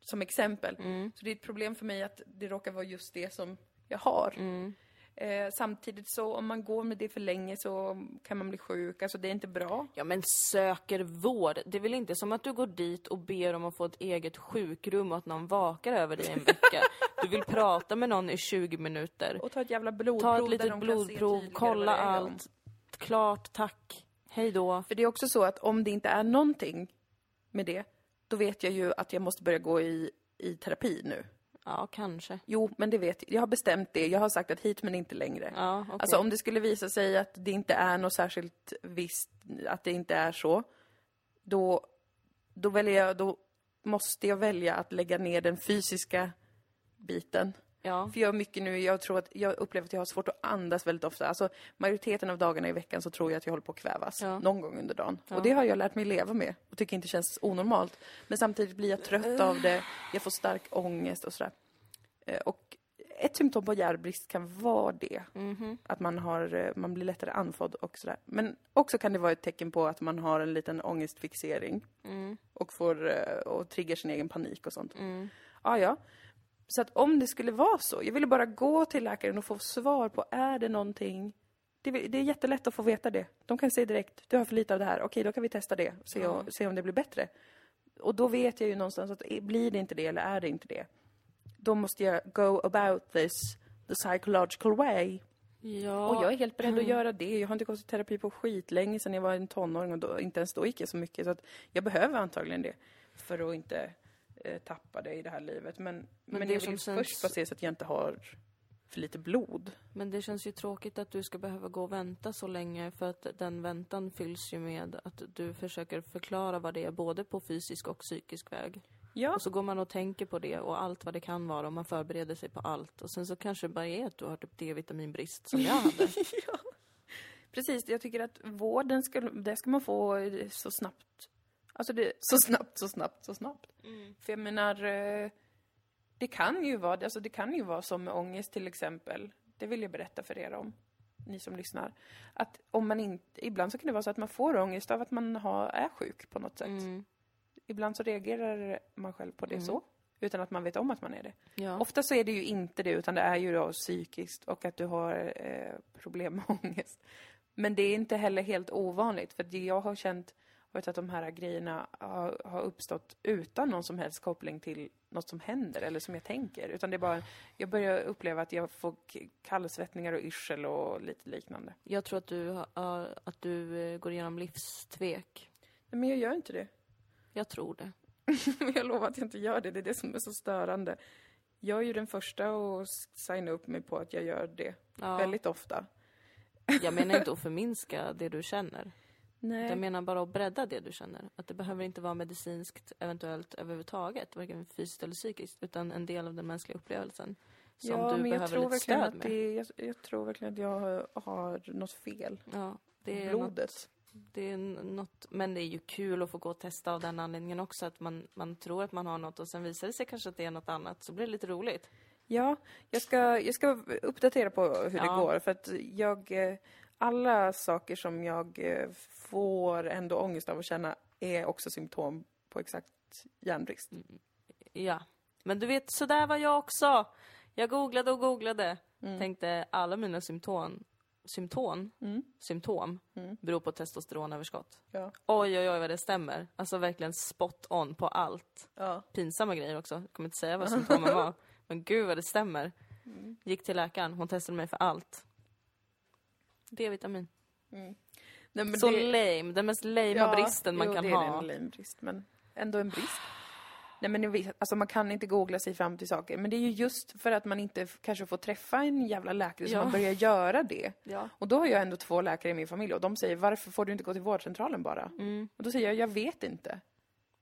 [SPEAKER 1] Som exempel.
[SPEAKER 2] Mm.
[SPEAKER 1] Så det är ett problem för mig att det råkar vara just det som jag har.
[SPEAKER 2] Mm.
[SPEAKER 1] Eh, samtidigt så om man går med det för länge så kan man bli sjuk. Alltså det är inte bra.
[SPEAKER 2] Ja men söker vård. Det är väl inte som att du går dit och ber om att få ett eget sjukrum och att någon vakar över dig en vecka. (laughs) Du vill prata med någon i 20 minuter.
[SPEAKER 1] Och ta ett jävla blodprov
[SPEAKER 2] Ta ett litet blodprov, kolla allt. Klart, tack. Hej då.
[SPEAKER 1] För det är också så att om det inte är någonting med det, då vet jag ju att jag måste börja gå i, i terapi nu.
[SPEAKER 2] Ja, kanske.
[SPEAKER 1] Jo, men det vet jag. Jag har bestämt det. Jag har sagt att hit men inte längre.
[SPEAKER 2] Ja, okej.
[SPEAKER 1] Alltså om det skulle visa sig att det inte är något särskilt visst, att det inte är så, då, då väljer jag, då måste jag välja att lägga ner den fysiska biten.
[SPEAKER 2] Ja.
[SPEAKER 1] För jag har mycket nu, jag tror att, jag upplever att jag har svårt att andas väldigt ofta. Alltså majoriteten av dagarna i veckan så tror jag att jag håller på att kvävas.
[SPEAKER 2] Ja.
[SPEAKER 1] Någon gång under dagen.
[SPEAKER 2] Ja.
[SPEAKER 1] Och det har jag lärt mig leva med och tycker inte känns onormalt. Men samtidigt blir jag trött av det, jag får stark ångest och sådär. Eh, Och ett symptom på järnbrist kan vara det.
[SPEAKER 2] Mhm.
[SPEAKER 1] Att man, har, eh, man blir lättare andfådd och sådär. Men också kan det vara ett tecken på att man har en liten ångestfixering.
[SPEAKER 2] Mm.
[SPEAKER 1] Och får, eh, och triggar sin egen panik och sånt.
[SPEAKER 2] Mm.
[SPEAKER 1] Ja, ja. Så att om det skulle vara så, jag ville bara gå till läkaren och få svar på, är det någonting? Det, det är jättelätt att få veta det. De kan säga direkt, du har för lite av det här, okej då kan vi testa det, se,
[SPEAKER 2] Ja.
[SPEAKER 1] se om det blir bättre. Och då vet jag ju någonstans att eh, blir det inte det eller är det inte det, då måste jag go about this the psychological way.
[SPEAKER 2] Ja.
[SPEAKER 1] Och jag är helt beredd att göra det. Jag har inte gått i terapi på skitlänge sedan jag var en tonåring och då, inte ens då gick jag så mycket. Så att jag behöver antagligen det för att inte eh, tappa det i det här livet. Men, men,
[SPEAKER 2] det
[SPEAKER 1] jag vill
[SPEAKER 2] som
[SPEAKER 1] ju
[SPEAKER 2] känns-
[SPEAKER 1] först så att jag inte har för lite blod.
[SPEAKER 2] Men det känns ju tråkigt att du ska behöva gå och vänta så länge för att den väntan fylls ju med att du försöker förklara vad det är både på fysisk och psykisk väg.
[SPEAKER 1] Ja.
[SPEAKER 2] Och så går man och tänker på det och allt vad det kan vara och man förbereder sig på allt. Och sen så kanske det bara är att du har typ D-vitaminbrist som jag hade. (laughs)
[SPEAKER 1] Precis, jag tycker att vården ska, det ska man få så snabbt. Alltså det, så snabbt, så snabbt, så snabbt. För jag menar, eh, det kan ju vara, alltså det kan ju vara som med ångest till exempel. Det vill jag berätta för er om, ni som lyssnar. Att om man inte, ibland så kan det vara så att man får ångest av att man har, är sjuk på något sätt.
[SPEAKER 2] Mm.
[SPEAKER 1] Ibland så reagerar man själv på det så, utan att man vet om att man är det.
[SPEAKER 2] Ja.
[SPEAKER 1] Ofta så är det ju inte det, utan det är ju då psykiskt och att du har eh, problem med (laughs) ångest. Men det är inte heller helt ovanligt, för det jag har känt varit att de här grejerna har, har uppstått utan någon som helst koppling till något som händer eller som jag tänker. Utan det är bara, jag börjar uppleva att jag får kallsvettningar och yrsel och lite liknande.
[SPEAKER 2] Jag tror att du, har- har- att du eh, går igenom livstvek.
[SPEAKER 1] Nej, Men jag gör inte det.
[SPEAKER 2] Jag tror det. (laughs)
[SPEAKER 1] jag lovar att jag inte gör det, det är det som är så störande. Jag är ju den första att signa upp mig på att jag gör det
[SPEAKER 2] Ja.
[SPEAKER 1] väldigt ofta.
[SPEAKER 2] Jag menar (laughs) inte att förminska det du känner.
[SPEAKER 1] Nej.
[SPEAKER 2] Jag menar bara att bredda det du känner. Att det behöver inte vara medicinskt eventuellt överhuvudtaget, varken fysiskt eller psykiskt, utan en del av den mänskliga upplevelsen. Som
[SPEAKER 1] ja,
[SPEAKER 2] du
[SPEAKER 1] men jag
[SPEAKER 2] behöver
[SPEAKER 1] tror
[SPEAKER 2] lite
[SPEAKER 1] verkligen
[SPEAKER 2] stöd
[SPEAKER 1] att
[SPEAKER 2] med.
[SPEAKER 1] det, jag, jag tror verkligen att jag har, något fel.
[SPEAKER 2] Ja, det är
[SPEAKER 1] Blodet.
[SPEAKER 2] Något, det är något, men det är ju kul att få gå och testa av den anledningen också, att man, man tror att man har något och sen visar det sig kanske att det är något annat, så blir det lite roligt.
[SPEAKER 1] Ja, jag ska, jag ska uppdatera på hur
[SPEAKER 2] Ja.
[SPEAKER 1] det går. För att jag, eh, alla saker som jag eh, får ändå ångest av att känna är också symptom på exakt järnbrist.
[SPEAKER 2] Ja. Men du vet, så där var jag också. Jag googlade och googlade. Tänkte alla mina symptom, symptom,
[SPEAKER 1] Mm.
[SPEAKER 2] symptom
[SPEAKER 1] Mm.
[SPEAKER 2] beror på testosteronöverskott.
[SPEAKER 1] Ja.
[SPEAKER 2] Oj, oj, oj vad det stämmer. Alltså verkligen spot on på allt.
[SPEAKER 1] Ja.
[SPEAKER 2] Pinsamma grejer också. Jag kommer inte säga vad (laughs) symptomen var. Men gud vad det stämmer.
[SPEAKER 1] Mm.
[SPEAKER 2] Gick till läkaren, hon testade mig för allt. D-vitamin.
[SPEAKER 1] Nej, men
[SPEAKER 2] Så
[SPEAKER 1] det-
[SPEAKER 2] lame, den mest lame bristen man
[SPEAKER 1] jo,
[SPEAKER 2] kan
[SPEAKER 1] det
[SPEAKER 2] ha.
[SPEAKER 1] är en lame brist, men ändå en brist. Nej men vet, alltså man kan inte googla sig fram till saker, men det är ju just för att man inte kanske får träffa en jävla läkare som
[SPEAKER 2] Ja.
[SPEAKER 1] man börjar göra det.
[SPEAKER 2] Ja.
[SPEAKER 1] Och då har jag ändå två läkare i min familj och de säger varför får du inte gå till vårdcentralen bara?
[SPEAKER 2] Mm.
[SPEAKER 1] Och då säger jag, jag vet inte.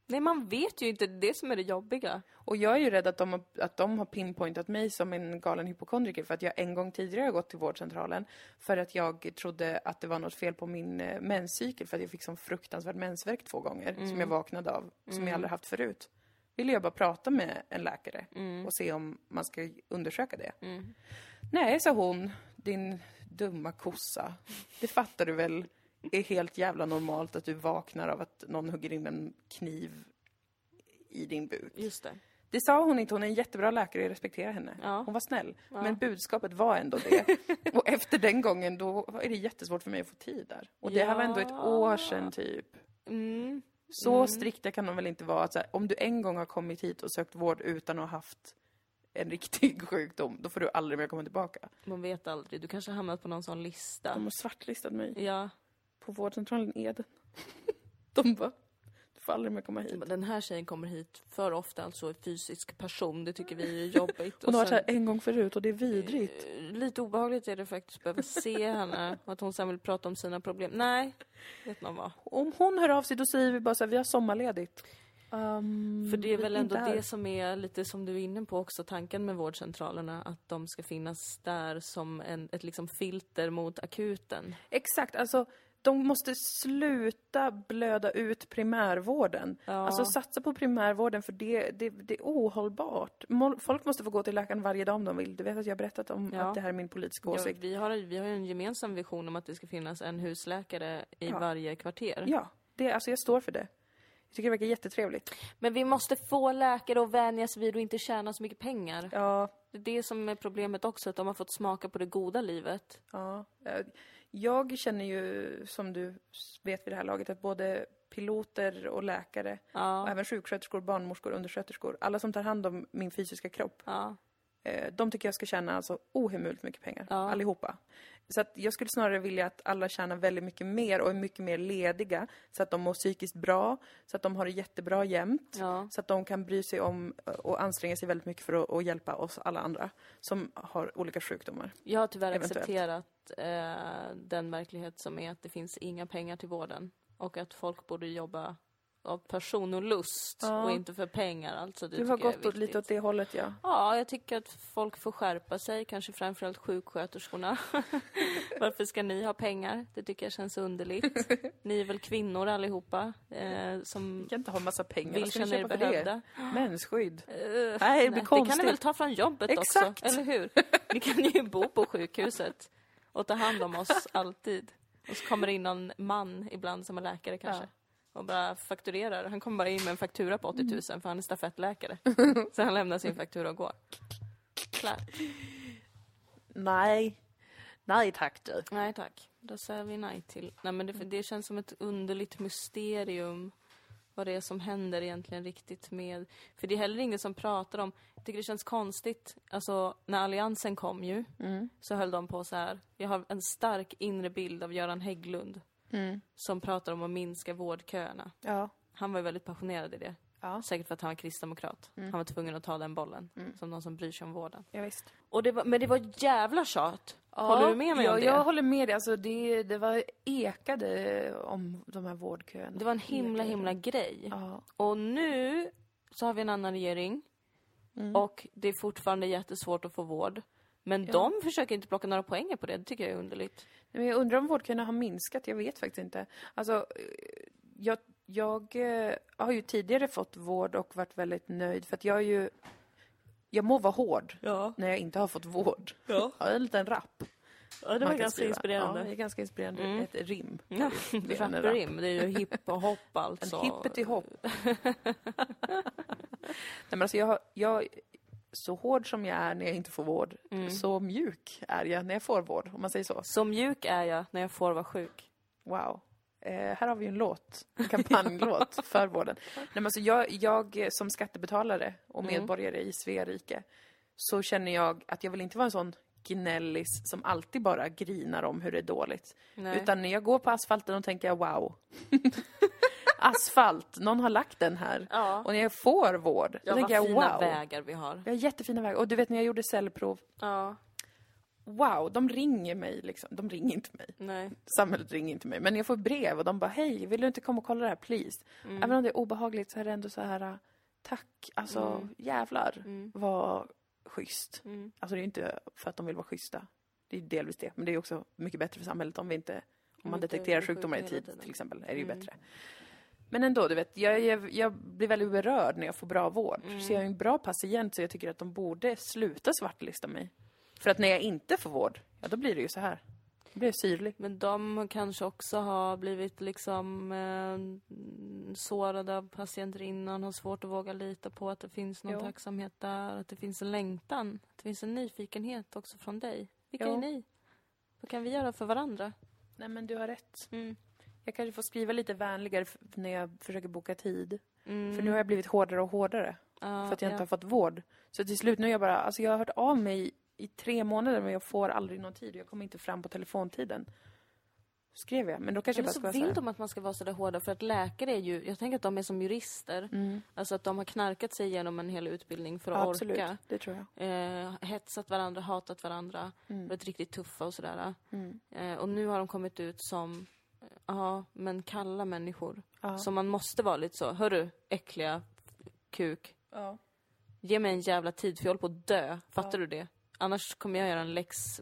[SPEAKER 2] Nej, man vet ju inte. Det är det som är det jobbiga.
[SPEAKER 1] Och jag är ju rädd att de, har, att de har pinpointat mig som en galen hypokondriker för att jag en gång tidigare har gått till vårdcentralen för att jag trodde att det var något fel på min eh, menscykel för att jag fick sån fruktansvärd mensvärk två gånger som jag vaknade av, som jag aldrig haft förut. Ville jag bara prata med en läkare och se om man ska undersöka det. Nej, sa hon, din dumma kossa. Det fattar du väl är helt jävla normalt att du vaknar av att någon hugger in en kniv i din buk.
[SPEAKER 2] Just det.
[SPEAKER 1] Det sa hon inte, hon är en jättebra läkare jag respekterar henne.
[SPEAKER 2] Ja.
[SPEAKER 1] Hon var snäll. Men budskapet var ändå det. (laughs) och efter den gången då är det jättesvårt för mig att få tid där. Och det här var ändå ett
[SPEAKER 2] Ja.
[SPEAKER 1] år sedan typ.
[SPEAKER 2] Mm.
[SPEAKER 1] Så strikta kan de väl inte vara att så här, om du en gång har kommit hit och sökt vård utan att ha haft en riktig (laughs) sjukdom, då får du aldrig mer komma tillbaka.
[SPEAKER 2] Man vet aldrig. Du kanske har hamnat på någon sån lista.
[SPEAKER 1] De har svartlistat mig
[SPEAKER 2] Ja.
[SPEAKER 1] På vårdcentralen Eden. (laughs) De bara, du får aldrig mer komma hit.
[SPEAKER 2] Den här tjejen kommer hit för ofta, alltså fysisk person. Det tycker vi är jobbigt. (laughs)
[SPEAKER 1] Hon har varit här en gång förut och det är vidrigt.
[SPEAKER 2] Eh, Lite obehagligt är det faktiskt att behöva se henne och (laughs) att hon sen vill prata om sina problem. Nej, vet man vad.
[SPEAKER 1] Om hon hör av sig då säger vi bara så här, vi har sommarledigt. Um,
[SPEAKER 2] För det är väl ändå det som är lite som du är inne på också, tanken med vårdcentralerna, att de ska finnas där som en, ett liksom filter mot akuten.
[SPEAKER 1] Exakt, alltså de måste sluta blöda ut primärvården.
[SPEAKER 2] Ja.
[SPEAKER 1] Alltså satsa på primärvården för det, det, det är ohållbart. Folk måste få gå till läkaren varje dag om de vill. Du vet att jag har berättat om
[SPEAKER 2] Ja.
[SPEAKER 1] att det här är min politiska
[SPEAKER 2] Ja,
[SPEAKER 1] åsikt.
[SPEAKER 2] vi, har, vi har en gemensam vision om att det ska finnas en husläkare i
[SPEAKER 1] Ja.
[SPEAKER 2] varje kvarter.
[SPEAKER 1] Ja, det, alltså jag står för det. Jag tycker det verkar jättetrevligt.
[SPEAKER 2] Men vi måste få läkare att vänja sig vid att inte tjäna så mycket pengar.
[SPEAKER 1] Ja,
[SPEAKER 2] Det är det som är problemet också, att de har fått smaka på det goda livet.
[SPEAKER 1] ja. Jag känner ju, som du vet vid det här laget, att både piloter och läkare och
[SPEAKER 2] Ja,
[SPEAKER 1] även sjuksköterskor, barnmorskor, undersköterskor, alla som tar hand om min fysiska kropp,
[SPEAKER 2] ja.
[SPEAKER 1] eh, de tycker jag ska tjäna alltså ohemult mycket pengar.
[SPEAKER 2] Ja.
[SPEAKER 1] Allihopa. Så att jag skulle snarare vilja att alla tjänar väldigt mycket mer och är mycket mer lediga. Så att de mår psykiskt bra, så att de har det jättebra jämt.
[SPEAKER 2] ja.
[SPEAKER 1] Så att de kan bry sig om eh, och anstränga sig väldigt mycket för att, att hjälpa oss alla andra som har olika sjukdomar.
[SPEAKER 2] Jag har tyvärr
[SPEAKER 1] Eventuellt.
[SPEAKER 2] accepterat eh, den verklighet som är att det finns inga pengar till vården. Och att folk borde jobba av person och lust
[SPEAKER 1] Ja.
[SPEAKER 2] och inte för pengar. Alltså, det
[SPEAKER 1] Du har gått åt, lite åt det hållet, ja.
[SPEAKER 2] Ja, jag tycker att folk får skärpa sig, kanske framförallt sjuksköterskorna. (laughs) Varför ska ni ha pengar? Det tycker jag känns underligt. (laughs) Ni är väl kvinnor allihopa eh, som
[SPEAKER 1] Vi kan inte ha massa pengar.
[SPEAKER 2] vill
[SPEAKER 1] ska ni
[SPEAKER 2] känna er
[SPEAKER 1] för det?
[SPEAKER 2] behövda.
[SPEAKER 1] Mensskydd.
[SPEAKER 2] Eh,
[SPEAKER 1] Nej, det
[SPEAKER 2] nej,
[SPEAKER 1] blir
[SPEAKER 2] det kan ni
[SPEAKER 1] konstigt.
[SPEAKER 2] väl ta från jobbet
[SPEAKER 1] Exakt.
[SPEAKER 2] också, eller hur? Ni kan ju bo på sjukhuset och ta hand om oss (laughs) alltid. Och så kommer det in någon man ibland som är läkare kanske. Och bara fakturerar. Han kommer bara in med en faktura på 80 000 för han är stafettläkare. (laughs) Så han lämnar sin faktura och går. Klart.
[SPEAKER 1] Nej. Nej tack du.
[SPEAKER 2] Nej tack. Då säger vi nej till. Nej men det, det känns som ett underligt mysterium vad det är som händer egentligen riktigt med... För det är heller ingen som pratar om... Jag tycker det känns konstigt. Alltså, när Alliansen kom ju, så höll de på så här. Jag har en stark inre bild av Göran Hägglund som pratar om att minska vårdköerna.
[SPEAKER 1] Ja.
[SPEAKER 2] Han var ju väldigt passionerad i det.
[SPEAKER 1] Ja.
[SPEAKER 2] Säkert för att han var kristdemokrat. Han var tvungen att ta den bollen, som någon som bryr sig om vården.
[SPEAKER 1] Ja, visst.
[SPEAKER 2] Och det var, men det var jävla tjat. Håller du med mig
[SPEAKER 1] ja,
[SPEAKER 2] om det?
[SPEAKER 1] jag håller med dig. Alltså, det, det var ekade om de här vårdköerna.
[SPEAKER 2] Det var en himla, himla grej.
[SPEAKER 1] Ja.
[SPEAKER 2] Och nu så har vi en annan regering.
[SPEAKER 1] Mm.
[SPEAKER 2] Och det är fortfarande jättesvårt att få vård. Men de försöker inte plocka några poänger på det. Det tycker jag är underligt.
[SPEAKER 1] Men jag undrar om vårdköerna har minskat. Jag vet faktiskt inte. Alltså, eh, jag, jag eh, har ju tidigare fått vård och varit väldigt nöjd. För att jag är ju... Jag må vara hård
[SPEAKER 2] Ja.
[SPEAKER 1] när jag inte har fått vård.
[SPEAKER 2] Ja. (laughs)
[SPEAKER 1] Jag har en liten rap.
[SPEAKER 2] ja det
[SPEAKER 1] man kan skriva. Ja,
[SPEAKER 2] inspirerande.
[SPEAKER 1] det är ganska inspirerande.
[SPEAKER 2] Mm.
[SPEAKER 1] Ett rim. (laughs)
[SPEAKER 2] Ja,
[SPEAKER 1] Det är en rap.
[SPEAKER 2] Rapperim, det är ju hipp och hopp (laughs)
[SPEAKER 1] En
[SPEAKER 2] alltså.
[SPEAKER 1] hippet i hopp. Nej, men alltså jag, jag, så hård som jag är när jag inte får vård,
[SPEAKER 2] Mm.
[SPEAKER 1] så mjuk är jag när jag får vård, om man säger så.
[SPEAKER 2] Så mjuk är jag när jag får vara sjuk.
[SPEAKER 1] Wow. Eh, här har vi ju en låt, en (laughs) kampanjlåt för vården. Nej, men alltså jag, jag som skattebetalare och
[SPEAKER 2] Mm.
[SPEAKER 1] medborgare i Svea rike, så känner jag att jag vill inte vara en sån gnällis som alltid bara grinar om hur det är dåligt.
[SPEAKER 2] Nej.
[SPEAKER 1] Utan när jag går på asfalten och tänker jag wow. (laughs) Asfalt, någon har lagt den här.
[SPEAKER 2] Ja.
[SPEAKER 1] Och när jag får vård, då
[SPEAKER 2] Ja, vad
[SPEAKER 1] tänker jag
[SPEAKER 2] fina
[SPEAKER 1] wow.
[SPEAKER 2] vägar vi har.
[SPEAKER 1] Vi har jättefina vägar. Och du vet när jag gjorde cellprov,
[SPEAKER 2] Ja,
[SPEAKER 1] wow, de ringer mig liksom. De ringer inte mig.
[SPEAKER 2] nej.
[SPEAKER 1] Samhället ringer inte mig. Men jag får brev och de bara, hej, vill du inte komma och kolla det här, please?
[SPEAKER 2] Mm.
[SPEAKER 1] Även om det är obehagligt så är det ändå så här, tack, alltså
[SPEAKER 2] Mm.
[SPEAKER 1] jävlar
[SPEAKER 2] Mm.
[SPEAKER 1] vad schysst.
[SPEAKER 2] Mm.
[SPEAKER 1] Alltså det är inte för att de vill vara schyssta. Det är delvis det. Men det är också mycket bättre för samhället om vi inte, om man detekterar sjukdomar i tid till exempel, är det ju
[SPEAKER 2] Mm.
[SPEAKER 1] bättre. Men ändå, du vet, jag, jag, jag blir väldigt berörd när jag får bra vård.
[SPEAKER 2] Mm.
[SPEAKER 1] Så jag är en bra patient så jag tycker att de borde sluta svartlista mig. För att när jag inte får vård, ja då blir det ju så här. Då blir jag syrlig.
[SPEAKER 2] Men de kanske också har blivit liksom eh, sårade av patienter innan, har svårt att våga lita på att det finns någon
[SPEAKER 1] Jo.
[SPEAKER 2] tacksamhet där, att det finns en längtan, att det finns en nyfikenhet också från dig. Vilka
[SPEAKER 1] Jo.
[SPEAKER 2] är ni? Vad kan vi göra för varandra?
[SPEAKER 1] Nej men du har rätt.
[SPEAKER 2] Mm.
[SPEAKER 1] Jag kanske får skriva lite vänligare när jag försöker boka tid.
[SPEAKER 2] Mm.
[SPEAKER 1] För nu har jag blivit hårdare och hårdare.
[SPEAKER 2] Ja,
[SPEAKER 1] för att jag inte
[SPEAKER 2] ja.
[SPEAKER 1] har fått vård. Så till slut nu är jag bara, alltså jag har hört av mig i tre månader men jag får aldrig någon tid. Jag kommer inte fram på telefontiden. skrev jag. Men då kanske
[SPEAKER 2] Eller
[SPEAKER 1] jag bara
[SPEAKER 2] vill
[SPEAKER 1] så här.
[SPEAKER 2] de att man ska vara sådär hårda för att läkare är ju, jag tänker att de är som jurister.
[SPEAKER 1] Mm.
[SPEAKER 2] Alltså att de har knarkat sig igenom en hel utbildning för att
[SPEAKER 1] Ja, absolut,
[SPEAKER 2] orka.
[SPEAKER 1] det tror jag.
[SPEAKER 2] Eh, hetsat varandra, hatat varandra,
[SPEAKER 1] Mm.
[SPEAKER 2] varit riktigt tuffa och sådär.
[SPEAKER 1] Mm.
[SPEAKER 2] Eh, och nu har de kommit ut som, ja, men kalla människor.
[SPEAKER 1] Ja.
[SPEAKER 2] Så man måste vara lite så, hörru, äckliga kuk.
[SPEAKER 1] Ja.
[SPEAKER 2] Ge mig en jävla tid för jag håller på att dö. Fattar du det? Annars kommer jag göra en lex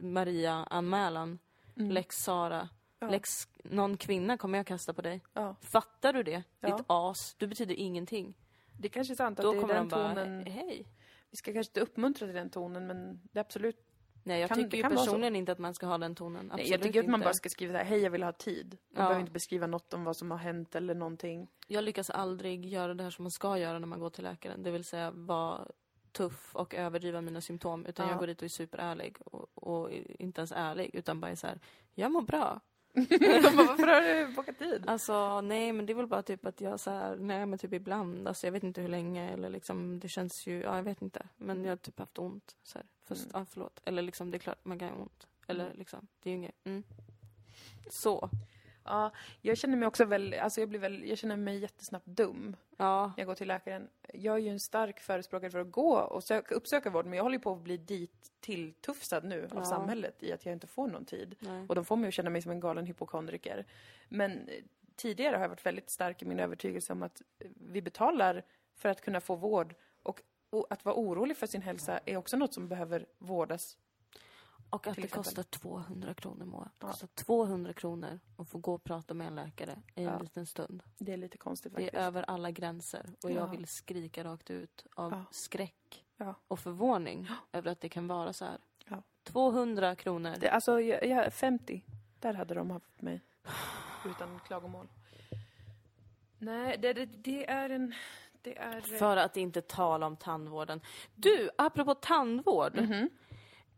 [SPEAKER 2] Maria-anmälan.
[SPEAKER 1] Mm.
[SPEAKER 2] Lex Sara.
[SPEAKER 1] Ja.
[SPEAKER 2] Lex någon kvinna kommer jag kasta på dig.
[SPEAKER 1] Ja.
[SPEAKER 2] Fattar du det?
[SPEAKER 1] Ja.
[SPEAKER 2] Ditt as. Du betyder ingenting.
[SPEAKER 1] Det kanske är sant att
[SPEAKER 2] Då
[SPEAKER 1] det är
[SPEAKER 2] kommer
[SPEAKER 1] den
[SPEAKER 2] de bara,
[SPEAKER 1] tonen.
[SPEAKER 2] hej.
[SPEAKER 1] Vi ska kanske inte uppmuntra till den tonen, men det är absolut...
[SPEAKER 2] Nej, jag
[SPEAKER 1] Kan-
[SPEAKER 2] tycker ju personligen inte att man ska ha den tonen. Absolut
[SPEAKER 1] Nej, jag tycker att man
[SPEAKER 2] inte.
[SPEAKER 1] bara ska skriva så här, hej jag vill ha tid. Man
[SPEAKER 2] Ja.
[SPEAKER 1] behöver inte beskriva något om vad som har hänt eller någonting.
[SPEAKER 2] Jag lyckas aldrig göra det här som man ska göra när man går till läkaren. Det vill säga vara tuff och överdriva mina symptom. Utan
[SPEAKER 1] Ja.
[SPEAKER 2] jag går dit och är superärlig. Och, och inte ens ärlig, utan bara är så här, jag mår bra. (laughs)
[SPEAKER 1] De bara, varför har du bokat tid?
[SPEAKER 2] Alltså nej men det är väl bara typ att jag så här, nej men typ ibland, alltså jag vet inte hur länge eller liksom det känns ju, ja jag vet inte. Men jag har typ haft ont så här. Fast,
[SPEAKER 1] Mm.
[SPEAKER 2] ja förlåt. Eller liksom det är klart man kan ha ont. Eller liksom, det är ju inget, mm. Så.
[SPEAKER 1] Ja, jag känner mig också väl, alltså jag blir väl, jag känner mig jättesnabbt dum
[SPEAKER 2] Ja.
[SPEAKER 1] när jag går till läkaren. Jag är ju en stark förespråkare för att gå och söka, uppsöka vård, men jag håller ju på att bli dit tilltufsad nu
[SPEAKER 2] Ja.
[SPEAKER 1] av samhället i att jag inte får någon tid.
[SPEAKER 2] Nej.
[SPEAKER 1] Och de får mig att känna mig som en galen hypokondriker. Men eh, tidigare har jag varit väldigt stark i min övertygelse om att eh, vi betalar för att kunna få vård och, och att vara orolig för sin hälsa är också något som behöver vårdas.
[SPEAKER 2] Och att det kostar 200 kronor Moa. Det
[SPEAKER 1] Ja.
[SPEAKER 2] kostar 200 kronor att få gå och prata med en läkare i en
[SPEAKER 1] Ja.
[SPEAKER 2] liten stund.
[SPEAKER 1] Det är lite konstigt
[SPEAKER 2] Det
[SPEAKER 1] faktiskt.
[SPEAKER 2] är över alla gränser. Och
[SPEAKER 1] Ja.
[SPEAKER 2] jag vill skrika rakt ut av
[SPEAKER 1] Ja.
[SPEAKER 2] skräck
[SPEAKER 1] Ja.
[SPEAKER 2] och förvåning över att det kan vara så här.
[SPEAKER 1] Ja.
[SPEAKER 2] 200 kronor.
[SPEAKER 1] Det, alltså, jag, jag, 50. Där hade de haft mig. Utan klagomål. Nej, det, det, det är en... Det är...
[SPEAKER 2] För att inte tala om tandvården. Du, apropå tandvård.
[SPEAKER 1] Mhm.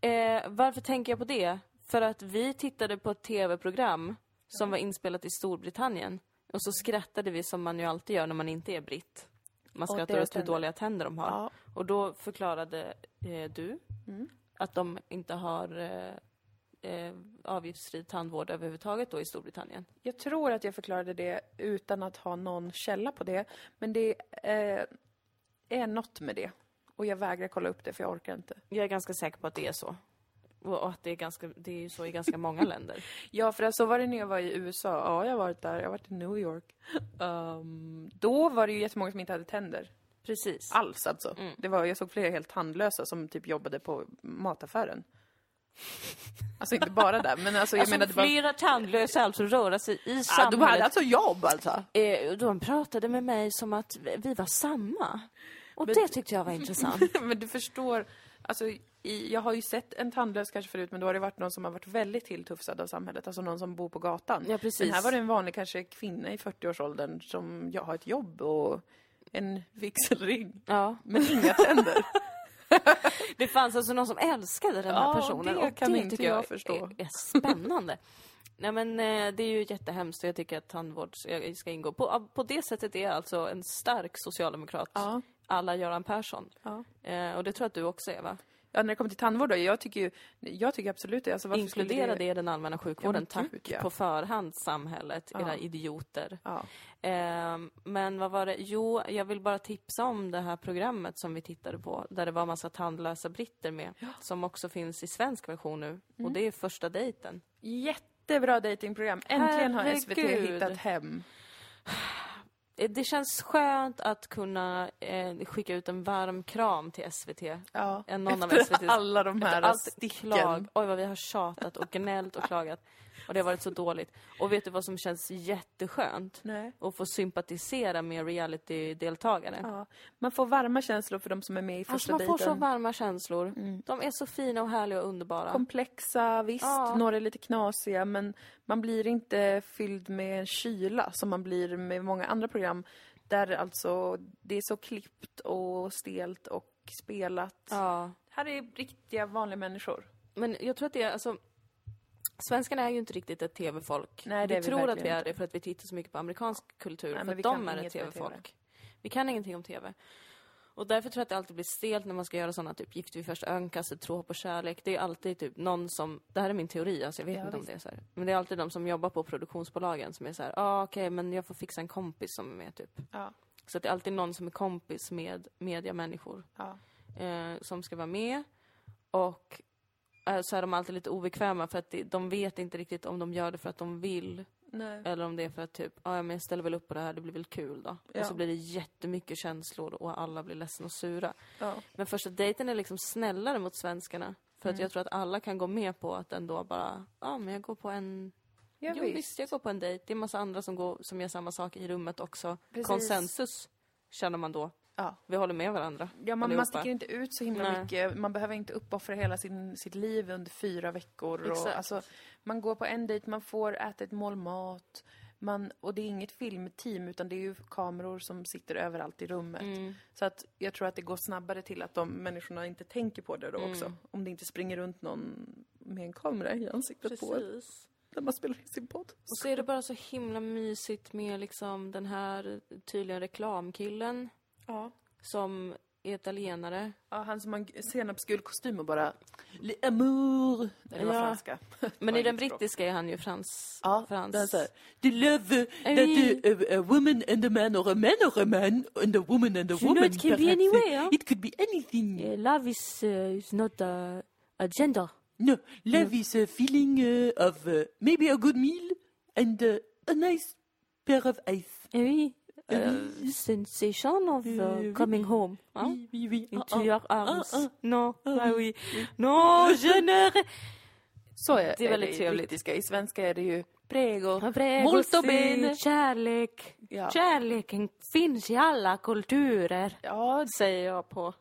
[SPEAKER 2] Eh, varför tänker jag på det? För att vi tittade på ett tv-program som var inspelat i Storbritannien. Och så skrattade vi som man ju alltid gör när man inte är britt. Man skrattar åt hur dåliga tänder de har.
[SPEAKER 1] Ja.
[SPEAKER 2] Och då förklarade eh, du
[SPEAKER 1] Mm.
[SPEAKER 2] att de inte har eh, eh, avgiftsfri tandvård överhuvudtaget då i Storbritannien.
[SPEAKER 1] Jag tror att jag förklarade det utan att ha någon källa på det. Men det eh, är något med det. Och jag vägrar kolla upp det för jag orkar inte.
[SPEAKER 2] Jag är ganska säker på att det är så. Och att det är, ganska, det är ju så i ganska många (laughs) länder.
[SPEAKER 1] Ja, för så var det när jag var i USA. Ja, jag har varit där. Jag har varit i New York. Ehm, då var det ju jättemånga som inte hade tänder.
[SPEAKER 2] Precis.
[SPEAKER 1] Alls alltså.
[SPEAKER 2] Mm.
[SPEAKER 1] Det var, jag såg flera helt tandlösa som typ jobbade på mataffären. Alltså inte bara där, men alltså jag
[SPEAKER 2] alltså,
[SPEAKER 1] menar... det var-
[SPEAKER 2] flera tandlösa alltså röra sig i
[SPEAKER 1] Ja,
[SPEAKER 2] samhället.
[SPEAKER 1] de hade alltså jobb alltså?
[SPEAKER 2] Eh, de pratade med mig som att vi var samma. Och
[SPEAKER 1] Men-
[SPEAKER 2] det tyckte jag var intressant. (laughs)
[SPEAKER 1] men du förstår, alltså i, jag har ju sett en tandlös kanske förut, men då har det varit någon som har varit väldigt tilltufsad av samhället, alltså någon som bor på gatan.
[SPEAKER 2] Ja, precis.
[SPEAKER 1] Men här var det en vanlig kanske kvinna i 40-årsåldern som jag har ett jobb och en vigselring,
[SPEAKER 2] Ja.
[SPEAKER 1] men inga tänder. (laughs)
[SPEAKER 2] Det fanns alltså någon som älskade den här
[SPEAKER 1] Ja,
[SPEAKER 2] personen.
[SPEAKER 1] det
[SPEAKER 2] och
[SPEAKER 1] kan
[SPEAKER 2] det
[SPEAKER 1] inte jag
[SPEAKER 2] jag
[SPEAKER 1] förstå.
[SPEAKER 2] Är, är spännande. (laughs) Nej men eh, det är ju jättehemskt och jag tycker att tandvård ska ingå. På, på det sättet är jag alltså en stark socialdemokrat.
[SPEAKER 1] Ja.
[SPEAKER 2] Alla Göran Persson.
[SPEAKER 1] Ja.
[SPEAKER 2] Eh, och det tror jag att du också är va?
[SPEAKER 1] ja, när det kommer till tandvård då, jag tycker ju, jag tycker absolut det. Alltså,
[SPEAKER 2] Inkludera det i den allmänna sjukvården.
[SPEAKER 1] Ja,
[SPEAKER 2] Tack
[SPEAKER 1] ja.
[SPEAKER 2] på förhand samhället,
[SPEAKER 1] Ja.
[SPEAKER 2] era idioter. Ehm, men vad var det? Jo, jag vill bara tipsa om det här programmet som vi tittade på. Där det var massa tandlösa britter med. Som också finns i svensk version nu. Och
[SPEAKER 1] Mm.
[SPEAKER 2] det är första dejten.
[SPEAKER 1] Jättebra datingprogram. Äntligen har SVT
[SPEAKER 2] Herregud.
[SPEAKER 1] hittat hem.
[SPEAKER 2] Eh, Det känns skönt att kunna eh, skicka ut en varm kram till SVT.
[SPEAKER 1] Ja.
[SPEAKER 2] Än någon av
[SPEAKER 1] Efter
[SPEAKER 2] SVTs
[SPEAKER 1] alla de här
[SPEAKER 2] Allt
[SPEAKER 1] sticken.
[SPEAKER 2] klag. Oj, vad vi har tjatat och gnällt och klagat. Och det har varit så dåligt. Och vet du vad som känns jätteskönt?
[SPEAKER 1] Nej.
[SPEAKER 2] Att få sympatisera med reality-deltagare.
[SPEAKER 1] Ja. Man får varma känslor för de som är med i
[SPEAKER 2] Alltså
[SPEAKER 1] första
[SPEAKER 2] man får
[SPEAKER 1] dejten.
[SPEAKER 2] så varma känslor.
[SPEAKER 1] Mm.
[SPEAKER 2] De är så fina och härliga och underbara.
[SPEAKER 1] Komplexa, visst.
[SPEAKER 2] Ja.
[SPEAKER 1] Några är lite knasiga, men man blir inte fylld med en kyla som man blir med många andra program. Där alltså det är så klippt och stelt och spelat.
[SPEAKER 2] Ja.
[SPEAKER 1] Här är riktiga vanliga människor.
[SPEAKER 2] Men jag tror att det är, alltså... Svenskarna är ju inte riktigt ett tv-folk.
[SPEAKER 1] Nej, det
[SPEAKER 2] vi
[SPEAKER 1] vi
[SPEAKER 2] tror att vi är det för att vi tittar så mycket på amerikansk kultur.
[SPEAKER 1] Nej,
[SPEAKER 2] för att de är ett tv-folk. Vi kan ingenting om tv. Och därför tror jag att det alltid blir stelt när man ska göra sådana typ gift vid första ögonkastet, tro på kärlek. Det är alltid typ någon som, det här är min teori, alltså jag vet
[SPEAKER 1] Ja,
[SPEAKER 2] inte om
[SPEAKER 1] visst.
[SPEAKER 2] det är så här. Men det är alltid de som jobbar på produktionsbolagen som är så här, ja ah, okej men jag får fixa en kompis som är med typ.
[SPEAKER 1] Ja.
[SPEAKER 2] Så att det är alltid någon som är kompis med mediamänniskor
[SPEAKER 1] Ja.
[SPEAKER 2] eh, som ska vara med. Och så är de alltid lite obekväma för att de vet inte riktigt om de gör det för att de vill
[SPEAKER 1] Nej.
[SPEAKER 2] eller om det är för att typ, "Ah, ja men jag ställer väl upp på det här, det blir väl kul då.
[SPEAKER 1] Ja.
[SPEAKER 2] Och så blir det jättemycket känslor och alla blir ledsna och sura.
[SPEAKER 1] Ja.
[SPEAKER 2] Men första dejten är liksom snällare mot svenskarna. För
[SPEAKER 1] Mm.
[SPEAKER 2] att jag tror att alla kan gå med på att ändå bara, ja men jag går på en,
[SPEAKER 1] Ja,
[SPEAKER 2] jo visst jag går på en dejt. Det är massa andra som, går, som gör samma sak i rummet också.
[SPEAKER 1] Precis.
[SPEAKER 2] Konsensus känner man då.
[SPEAKER 1] Ja.
[SPEAKER 2] Vi håller med varandra.
[SPEAKER 1] Ja, man, man sticker inte ut så himla
[SPEAKER 2] Nej.
[SPEAKER 1] mycket. Man behöver inte uppoffra hela sin, sitt liv under fyra veckor. Och, alltså, man går på en dejt, man får äta ett mål mat. Man, och det är inget filmteam, utan det är ju kameror som sitter överallt i rummet.
[SPEAKER 2] Mm.
[SPEAKER 1] Så att jag tror att det går snabbare till att de människorna inte tänker på det då
[SPEAKER 2] Mm.
[SPEAKER 1] också. Om det inte springer runt någon med en kamera i ansiktet på en
[SPEAKER 2] Precis.
[SPEAKER 1] när man spelar in sin podd.
[SPEAKER 2] Och så är det bara så himla mysigt med liksom den här tydligen reklamkillen
[SPEAKER 1] Ja.
[SPEAKER 2] som är italienare.
[SPEAKER 1] Ja, han som har en senapsgul kostym och bara Le amour. Det var
[SPEAKER 2] Ja.
[SPEAKER 1] franska. (laughs)
[SPEAKER 2] Men i den brittiska är han ju frans.
[SPEAKER 1] Ja,
[SPEAKER 2] frans.
[SPEAKER 1] så här. The love that a, a, a woman and a man or a man or a man and a woman and a
[SPEAKER 2] You know,
[SPEAKER 1] woman.
[SPEAKER 2] it can be
[SPEAKER 1] perhaps,
[SPEAKER 2] anywhere.
[SPEAKER 1] It could be anything.
[SPEAKER 2] Yeah, love is, uh, is not a, a gender.
[SPEAKER 1] No, love is a feeling uh, of uh, maybe a good meal and uh, a nice pair of eyes.
[SPEAKER 2] Eh oui. Uh, sensation of
[SPEAKER 1] Eh,
[SPEAKER 2] uh, coming home. Hein?
[SPEAKER 1] Oui, oui, oui.
[SPEAKER 2] Into your arms.
[SPEAKER 1] ah.
[SPEAKER 2] Non,
[SPEAKER 1] Ah, oui.
[SPEAKER 2] Non, je (laughs) ne...
[SPEAKER 1] Så är
[SPEAKER 2] Det är väldigt trevligt.
[SPEAKER 1] I svenska är det ju prego,
[SPEAKER 2] Prego,
[SPEAKER 1] molto bene.
[SPEAKER 2] Kärlek.
[SPEAKER 1] Ja.
[SPEAKER 2] Kärleken finns i alla kulturer.
[SPEAKER 1] Ja,
[SPEAKER 2] Säger jag på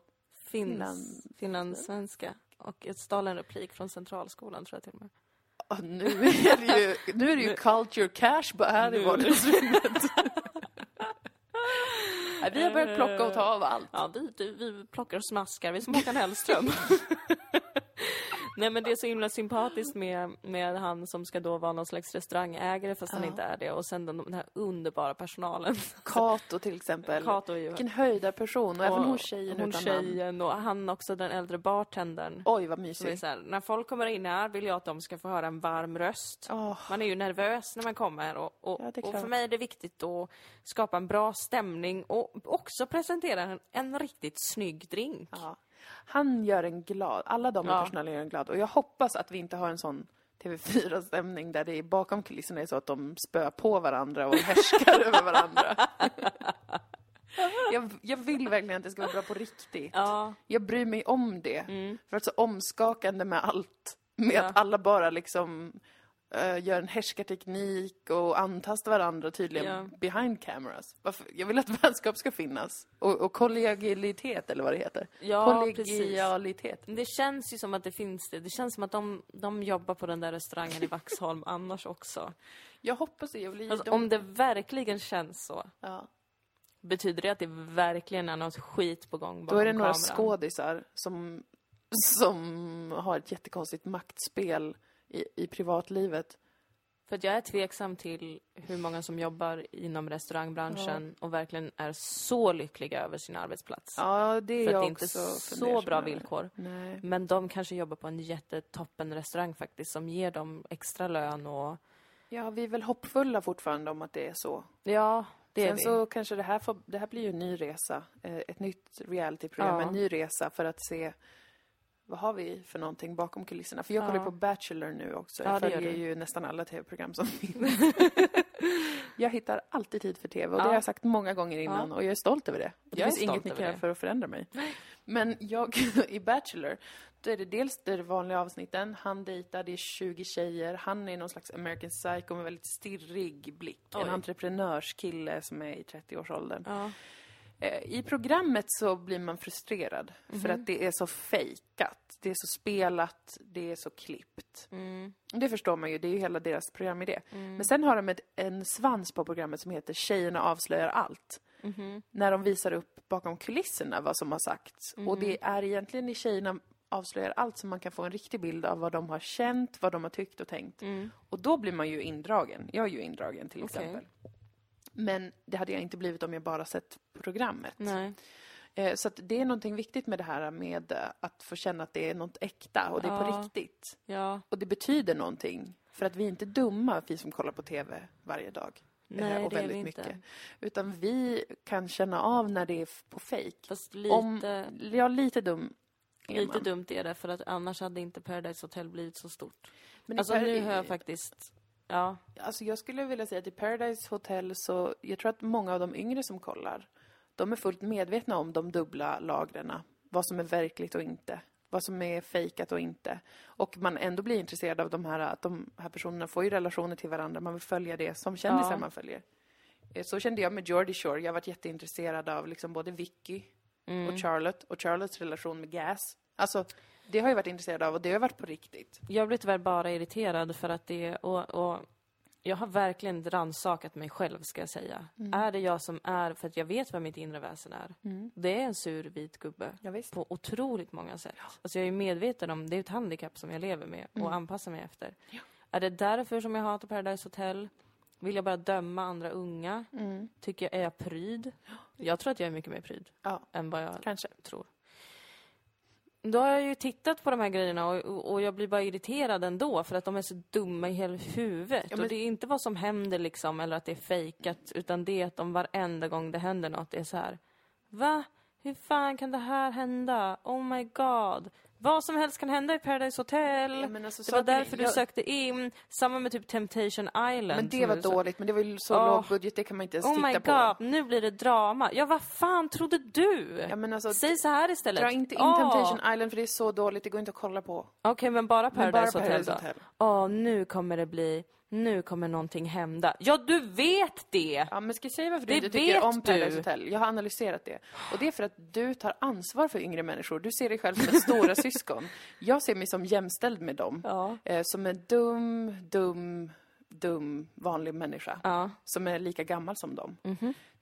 [SPEAKER 1] Finland-
[SPEAKER 2] finlandssvenska. Och jag stal en replik från Centralskolan tror jag till och med.
[SPEAKER 1] ah, nu är det ju, nu är det ju culture cash här i vardagsrummet. (laughs) Nej, Vi har börjat plocka och ta av allt.
[SPEAKER 2] Ja, vi, vi, vi plockar och smaskar. Vi är som Håkan Hellström. (laughs) Nej men det är så himla sympatiskt med, med han som ska då vara någon slags restaurangägare fast han
[SPEAKER 1] Ja.
[SPEAKER 2] inte är det. Och sen den, den här underbara personalen.
[SPEAKER 1] Kato till exempel.
[SPEAKER 2] Kato är ju...
[SPEAKER 1] Vilken höjdarperson. Och, även hon tjejen
[SPEAKER 2] hon
[SPEAKER 1] utan namn.
[SPEAKER 2] tjejen och han också den äldre bartendern.
[SPEAKER 1] Oj, vad mysigt.
[SPEAKER 2] här, när folk kommer in här vill jag att de ska få höra en varm röst.
[SPEAKER 1] Åh,
[SPEAKER 2] Man är ju nervös när man kommer och, och,
[SPEAKER 1] Ja,
[SPEAKER 2] och för mig är det viktigt att skapa en bra stämning och också presentera en, en riktigt snygg drink.
[SPEAKER 1] ja. Han gör en glad. Alla de i
[SPEAKER 2] Ja.
[SPEAKER 1] personalen gör en glad. Och jag hoppas att vi inte har en sån TV4-stämning där det är bakom kulisserna är så att de spöar på varandra och härskar över varandra. Jag, jag vill verkligen att det ska vara bra på riktigt.
[SPEAKER 2] Ja,
[SPEAKER 1] Jag bryr mig om det.
[SPEAKER 2] mm.
[SPEAKER 1] För att så omskakande med allt. Med
[SPEAKER 2] Ja.
[SPEAKER 1] att alla bara liksom eh, gör en härskarteknik och antastar varandra tydligen
[SPEAKER 2] Ja.
[SPEAKER 1] behind cameras. Varför? Jag vill att (laughs) vänskap ska finnas. Och, och kollegialitet eller vad det heter.
[SPEAKER 2] ja precis.
[SPEAKER 1] Kollegialitet.
[SPEAKER 2] Det känns ju som att det finns det. Det känns som att de, de jobbar på den där restaurangen i Vaxholm (laughs) annars också.
[SPEAKER 1] Jag hoppas det. Jag vill,
[SPEAKER 2] Alltså,
[SPEAKER 1] de,
[SPEAKER 2] om det verkligen känns så,
[SPEAKER 1] ja.
[SPEAKER 2] betyder det att det verkligen är något skit på gång
[SPEAKER 1] Då
[SPEAKER 2] bakom
[SPEAKER 1] är det några
[SPEAKER 2] kameran?
[SPEAKER 1] skådisar som, som har ett jättekonstigt maktspel i, i privatlivet.
[SPEAKER 2] För att jag är tveksam till hur många som jobbar inom restaurangbranschen och verkligen är så lyckliga över sin arbetsplats.
[SPEAKER 1] Ja, det är
[SPEAKER 2] För att
[SPEAKER 1] jag
[SPEAKER 2] det är inte så bra villkor.
[SPEAKER 1] Nej.
[SPEAKER 2] Men de kanske jobbar på en jättetoppen restaurang faktiskt som ger dem extra lön och
[SPEAKER 1] Ja, vi är väl hoppfulla fortfarande om att det är så.
[SPEAKER 2] ja, det är
[SPEAKER 1] Sen
[SPEAKER 2] vi.
[SPEAKER 1] så kanske det här, får, det här blir ju en ny resa. eh, Ett nytt realityprogram,
[SPEAKER 2] Ja.
[SPEAKER 1] en ny resa för att se vad har vi för någonting bakom kulisserna? För jag kollar
[SPEAKER 2] Ja.
[SPEAKER 1] på Bachelor nu också.
[SPEAKER 2] Ja,
[SPEAKER 1] Jag
[SPEAKER 2] det
[SPEAKER 1] följer ju nästan alla tv-program som (laughs) finns. jag hittar alltid tid för tv och det
[SPEAKER 2] Ja.
[SPEAKER 1] har jag sagt många gånger innan och jag är stolt över det. Det
[SPEAKER 2] Jag är
[SPEAKER 1] finns inget ni kan göra
[SPEAKER 2] det.
[SPEAKER 1] för att förändra mig. Men jag, (laughs) i Bachelor, då är det dels det vanliga avsnitten, han dejtar, det är 20 tjejer, han är någon slags American Psycho med väldigt stirrig blick. En
[SPEAKER 2] Oj.
[SPEAKER 1] entreprenörskille som är i 30-årsåldern. Eh, I programmet så blir man frustrerad för
[SPEAKER 2] Mhm.
[SPEAKER 1] att det är så fejkat. Det är så spelat, det är så klippt.
[SPEAKER 2] Mm.
[SPEAKER 1] Det förstår man ju, det är ju hela deras programidé. Men sen har de ett, en svans på programmet som heter Tjejerna avslöjar allt.
[SPEAKER 2] Mhm.
[SPEAKER 1] När de visar upp bakom kulisserna vad som har sagts. Och det är egentligen i Tjejerna avslöjar allt som man kan få en riktig bild av vad de har känt, vad de har tyckt och tänkt.
[SPEAKER 2] Mm.
[SPEAKER 1] Och då blir man ju indragen. Jag är ju indragen till
[SPEAKER 2] Okej.
[SPEAKER 1] exempel. Men det hade jag inte blivit om jag bara sett programmet.
[SPEAKER 2] Nej.
[SPEAKER 1] Eh, Så det är någonting viktigt med det här med eh, att få känna att det är något äkta och det är på
[SPEAKER 2] Ja.
[SPEAKER 1] riktigt.
[SPEAKER 2] Ja,
[SPEAKER 1] Och det betyder någonting. För att vi är inte dumma, vi som kollar på TV varje dag. eh,
[SPEAKER 2] nej
[SPEAKER 1] och
[SPEAKER 2] det är
[SPEAKER 1] väldigt
[SPEAKER 2] vi
[SPEAKER 1] mycket.
[SPEAKER 2] inte.
[SPEAKER 1] Utan vi kan känna av när det är på fejk.
[SPEAKER 2] Fast lite,
[SPEAKER 1] Om, ja, lite dum är
[SPEAKER 2] lite
[SPEAKER 1] man.
[SPEAKER 2] dumt är det för att annars hade inte Paradise Hotel blivit så stort.
[SPEAKER 1] Men
[SPEAKER 2] Alltså
[SPEAKER 1] Par-
[SPEAKER 2] nu har jag faktiskt, ja,
[SPEAKER 1] Alltså jag skulle vilja säga att i Paradise Hotel så, jag tror att många av de yngre som kollar, de är fullt medvetna om de dubbla lagren. Vad som är verkligt och inte. Vad som är fejkat och inte. Och man ändå blir intresserad av de här, att de här personerna får ju relationer till varandra. Man vill följa det som kändisar
[SPEAKER 2] Ja.
[SPEAKER 1] man följer. Eh, Så kände jag med Geordie Shore. Jag varit jätteintresserad av liksom både Vicky
[SPEAKER 2] Mm.
[SPEAKER 1] och Charlotte och Charlottes relation med Gas. Alltså, det har jag varit intresserad av och det har varit på riktigt.
[SPEAKER 2] jag blir tyvärr bara irriterad för att det, och, och jag har verkligen rannsakat mig själv ska jag säga.
[SPEAKER 1] Mm.
[SPEAKER 2] Är det jag som är, för att jag vet vad mitt inre väsen är. Det är en sur vit gubbe.
[SPEAKER 1] Ja,
[SPEAKER 2] på otroligt många sätt. Alltså jag är medveten om, det är ett handikapp som jag lever med och
[SPEAKER 1] Mm.
[SPEAKER 2] anpassar mig efter. Är det därför som jag hatar Paradise Hotel? Vill jag bara döma andra unga?
[SPEAKER 1] Mm.
[SPEAKER 2] Tycker jag, är jag pryd? Jag tror att jag är mycket mer pryd
[SPEAKER 1] Ja,
[SPEAKER 2] än vad jag
[SPEAKER 1] kanske.
[SPEAKER 2] tror. Då har jag ju tittat på de här grejerna och, och jag blir bara irriterad ändå för att de är så dumma i hela huvudet.
[SPEAKER 1] Ja, men-
[SPEAKER 2] Och det är inte vad som händer liksom eller att det är fejkat utan det är att de varenda gång det händer något är så här. Va? Hur fan kan det här hända? Oh my god. Vad som helst kan hända i Paradise Hotel.
[SPEAKER 1] Ja, men alltså,
[SPEAKER 2] det var därför du
[SPEAKER 1] jag-
[SPEAKER 2] sökte in. Samma med typ Temptation Island.
[SPEAKER 1] Men det var
[SPEAKER 2] du
[SPEAKER 1] dåligt, men det var ju så
[SPEAKER 2] Åh.
[SPEAKER 1] låg budget, det kan man inte ens
[SPEAKER 2] Oh my
[SPEAKER 1] titta på.
[SPEAKER 2] god, nu blir det drama. Ja, vad fan trodde du?
[SPEAKER 1] Ja, men alltså,
[SPEAKER 2] Säg så här istället.
[SPEAKER 1] Dra inte in
[SPEAKER 2] Åh,
[SPEAKER 1] Temptation Island för det är så dåligt, det går inte att kolla på.
[SPEAKER 2] Okej, men bara
[SPEAKER 1] Men
[SPEAKER 2] Paradise
[SPEAKER 1] bara
[SPEAKER 2] Hotel
[SPEAKER 1] Paradise
[SPEAKER 2] då?
[SPEAKER 1] Hotel.
[SPEAKER 2] Åh, nu kommer det bli... Nu kommer någonting hända. Ja, du vet det!
[SPEAKER 1] Ja, men ska jag säga varför du
[SPEAKER 2] Det
[SPEAKER 1] inte tycker om
[SPEAKER 2] du.
[SPEAKER 1] Paradise Hotel? Jag har analyserat det. Och det är för att du tar ansvar för yngre människor. Du ser dig själv som ett stora (laughs) syskon. Jag ser mig som jämställd med dem.
[SPEAKER 2] Ja.
[SPEAKER 1] Eh, som en dum, dum, dum, vanlig människa.
[SPEAKER 2] Ja.
[SPEAKER 1] Som är lika gammal som dem.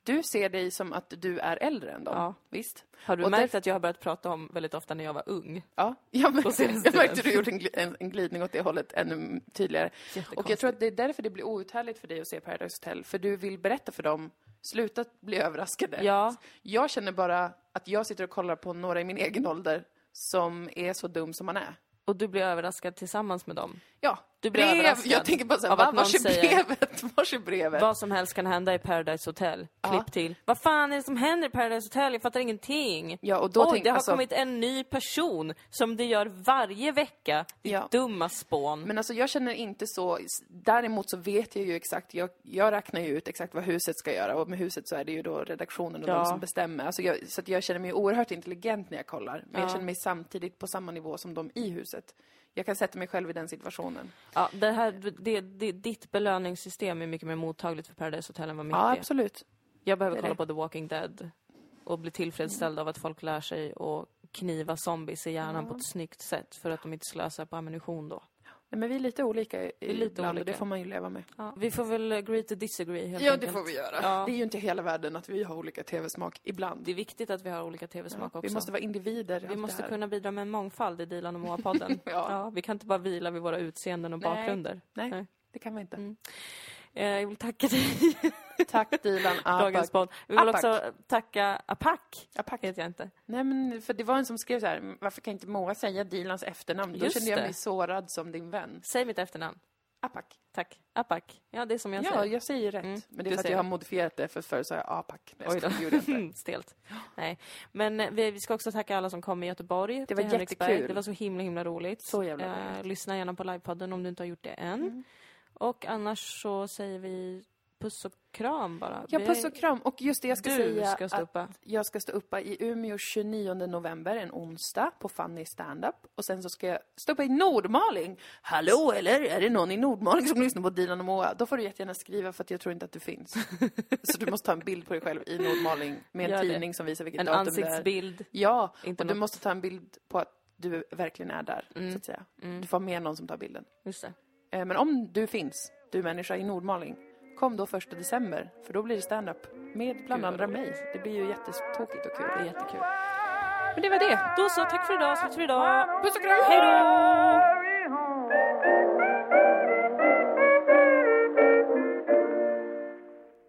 [SPEAKER 1] Du ser dig som att du är äldre än dem.
[SPEAKER 2] Ja.
[SPEAKER 1] Visst?
[SPEAKER 2] Har du
[SPEAKER 1] Och
[SPEAKER 2] märkt
[SPEAKER 1] därför-
[SPEAKER 2] att jag har börjat prata om väldigt ofta när jag var ung?
[SPEAKER 1] Ja, jag (laughs)
[SPEAKER 2] senaste
[SPEAKER 1] jag märkte
[SPEAKER 2] tiden.
[SPEAKER 1] du gjorde en, en glidning åt det hållet ännu tydligare. Och jag tror att det är därför det blir outhärdligt för dig att se Paradise Hotel. För du vill berätta för dem, sluta bli överraskade.
[SPEAKER 2] Ja.
[SPEAKER 1] Jag känner bara att jag sitter och kollar på några i min egen ålder som är så dum som man är.
[SPEAKER 2] Och du blir överraskad tillsammans med dem?
[SPEAKER 1] Ja,
[SPEAKER 2] Du blir
[SPEAKER 1] brev.
[SPEAKER 2] överraskad
[SPEAKER 1] Jag tänker bara såhär, va, vars är brevet? (laughs) Vars är brevet?
[SPEAKER 2] Vad som helst kan hända i Paradise Hotel. Klipp till. Vad fan är det som händer i Paradise Hotel? Jag fattar ingenting.
[SPEAKER 1] Ja, och då
[SPEAKER 2] Oj,
[SPEAKER 1] tänk-
[SPEAKER 2] det har
[SPEAKER 1] alltså-
[SPEAKER 2] kommit en ny person som det gör varje vecka.
[SPEAKER 1] Ja.
[SPEAKER 2] dumma spån.
[SPEAKER 1] Men alltså jag känner inte så, däremot så vet jag ju exakt, jag, jag räknar ju ut exakt vad huset ska göra och med huset så är det ju då redaktionen och
[SPEAKER 2] Ja.
[SPEAKER 1] de som bestämmer. Alltså jag, så att jag känner mig oerhört intelligent när jag kollar, men jag
[SPEAKER 2] Ja.
[SPEAKER 1] känner mig samtidigt på samma nivå som de i huset. Jag kan sätta mig själv i den situationen.
[SPEAKER 2] Ja, det här, det, det, ditt belöningssystem är mycket mer mottagligt för Paradise Hotel än vad mitt
[SPEAKER 1] Ja,
[SPEAKER 2] är.
[SPEAKER 1] absolut.
[SPEAKER 2] Jag behöver kolla
[SPEAKER 1] det.
[SPEAKER 2] på The Walking Dead och bli tillfredsställd av att folk lär sig att kniva zombies i hjärnan på ett snyggt sätt för att de inte slösar på ammunition då.
[SPEAKER 1] Nej, men vi är lite olika i,
[SPEAKER 2] är lite
[SPEAKER 1] ibland och det får man ju leva med.
[SPEAKER 2] Ja, vi får väl agree to disagree helt
[SPEAKER 1] Ja,
[SPEAKER 2] enkelt.
[SPEAKER 1] det får vi göra.
[SPEAKER 2] Ja.
[SPEAKER 1] Det är ju inte hela världen att vi har olika tv-smak ibland.
[SPEAKER 2] Det är viktigt att vi har olika tv-smak också.
[SPEAKER 1] Vi måste vara individer.
[SPEAKER 2] Vi måste kunna bidra med en mångfald i Dilan och Moa-podden. (laughs)
[SPEAKER 1] Ja.
[SPEAKER 2] vi kan inte bara vila vid våra utseenden och
[SPEAKER 1] Nej.
[SPEAKER 2] bakgrunder.
[SPEAKER 1] Nej,
[SPEAKER 2] Nej.
[SPEAKER 1] det kan vi inte.
[SPEAKER 2] Mm. Eh, jag vill tacka dig, (laughs)
[SPEAKER 1] Tack Dilan (laughs)
[SPEAKER 2] dagens
[SPEAKER 1] Apak.
[SPEAKER 2] podd. Vi vill
[SPEAKER 1] Apak.
[SPEAKER 2] också tacka Apak,
[SPEAKER 1] Apak.
[SPEAKER 2] heter jag inte.
[SPEAKER 1] Nej men för det var en som skrev så här, varför kan inte Moa säga Dilans efternamn? Då
[SPEAKER 2] Just
[SPEAKER 1] kände jag
[SPEAKER 2] det.
[SPEAKER 1] mig sårad som din vän.
[SPEAKER 2] Säg mitt efternamn.
[SPEAKER 1] Apak.
[SPEAKER 2] Tack. Apak. Ja, det är som jag
[SPEAKER 1] ja,
[SPEAKER 2] säger.
[SPEAKER 1] jag säger rätt.
[SPEAKER 2] Mm,
[SPEAKER 1] men det är för att jag har modifierat det, för förr sa jag Apak.
[SPEAKER 2] Oj då.
[SPEAKER 1] gjorde inte. (laughs)
[SPEAKER 2] Stelt. Nej. Men eh, vi, vi ska också tacka alla som kom i Göteborg.
[SPEAKER 1] Det var jättekul.
[SPEAKER 2] Det var så himla, himla roligt.
[SPEAKER 1] Så jävla
[SPEAKER 2] Eh,
[SPEAKER 1] roligt. Mm.
[SPEAKER 2] lyssna gärna på livepodden om du inte har gjort det än. Och annars så säger vi puss och kram bara.
[SPEAKER 1] Ja, puss och kram. Och just det, jag ska
[SPEAKER 2] du
[SPEAKER 1] säga
[SPEAKER 2] ska stå
[SPEAKER 1] att
[SPEAKER 2] uppe.
[SPEAKER 1] jag ska stå uppa i Umeå 29 november, en onsdag, på Funny Standup. Och sen så ska jag stå uppa i Nordmaling. Hallå, eller? Är det någon i Nordmaling som lyssnar på Dilan och Moa? Då får du jättegärna skriva, för att jag tror inte att du finns. (laughs) så du måste ta en bild på dig själv i Nordmaling med en tidning som visar vilket
[SPEAKER 2] En
[SPEAKER 1] datum det är.
[SPEAKER 2] ansiktsbild.
[SPEAKER 1] Ja,
[SPEAKER 2] Inte
[SPEAKER 1] och du
[SPEAKER 2] något-
[SPEAKER 1] måste ta en bild på att du verkligen är där, så att säga. Du får ha med någon som tar bilden.
[SPEAKER 2] Just det.
[SPEAKER 1] Eh, Men om du finns, du människa i Nordmaling, kom då första december, för då blir det stand-up med bland andra mig. Det blir ju jättetokigt och kul.
[SPEAKER 2] Det är jättekul.
[SPEAKER 1] Men det var det.
[SPEAKER 2] Då så, tack för idag. Så för idag.
[SPEAKER 1] Puss och kram!
[SPEAKER 2] Hej då!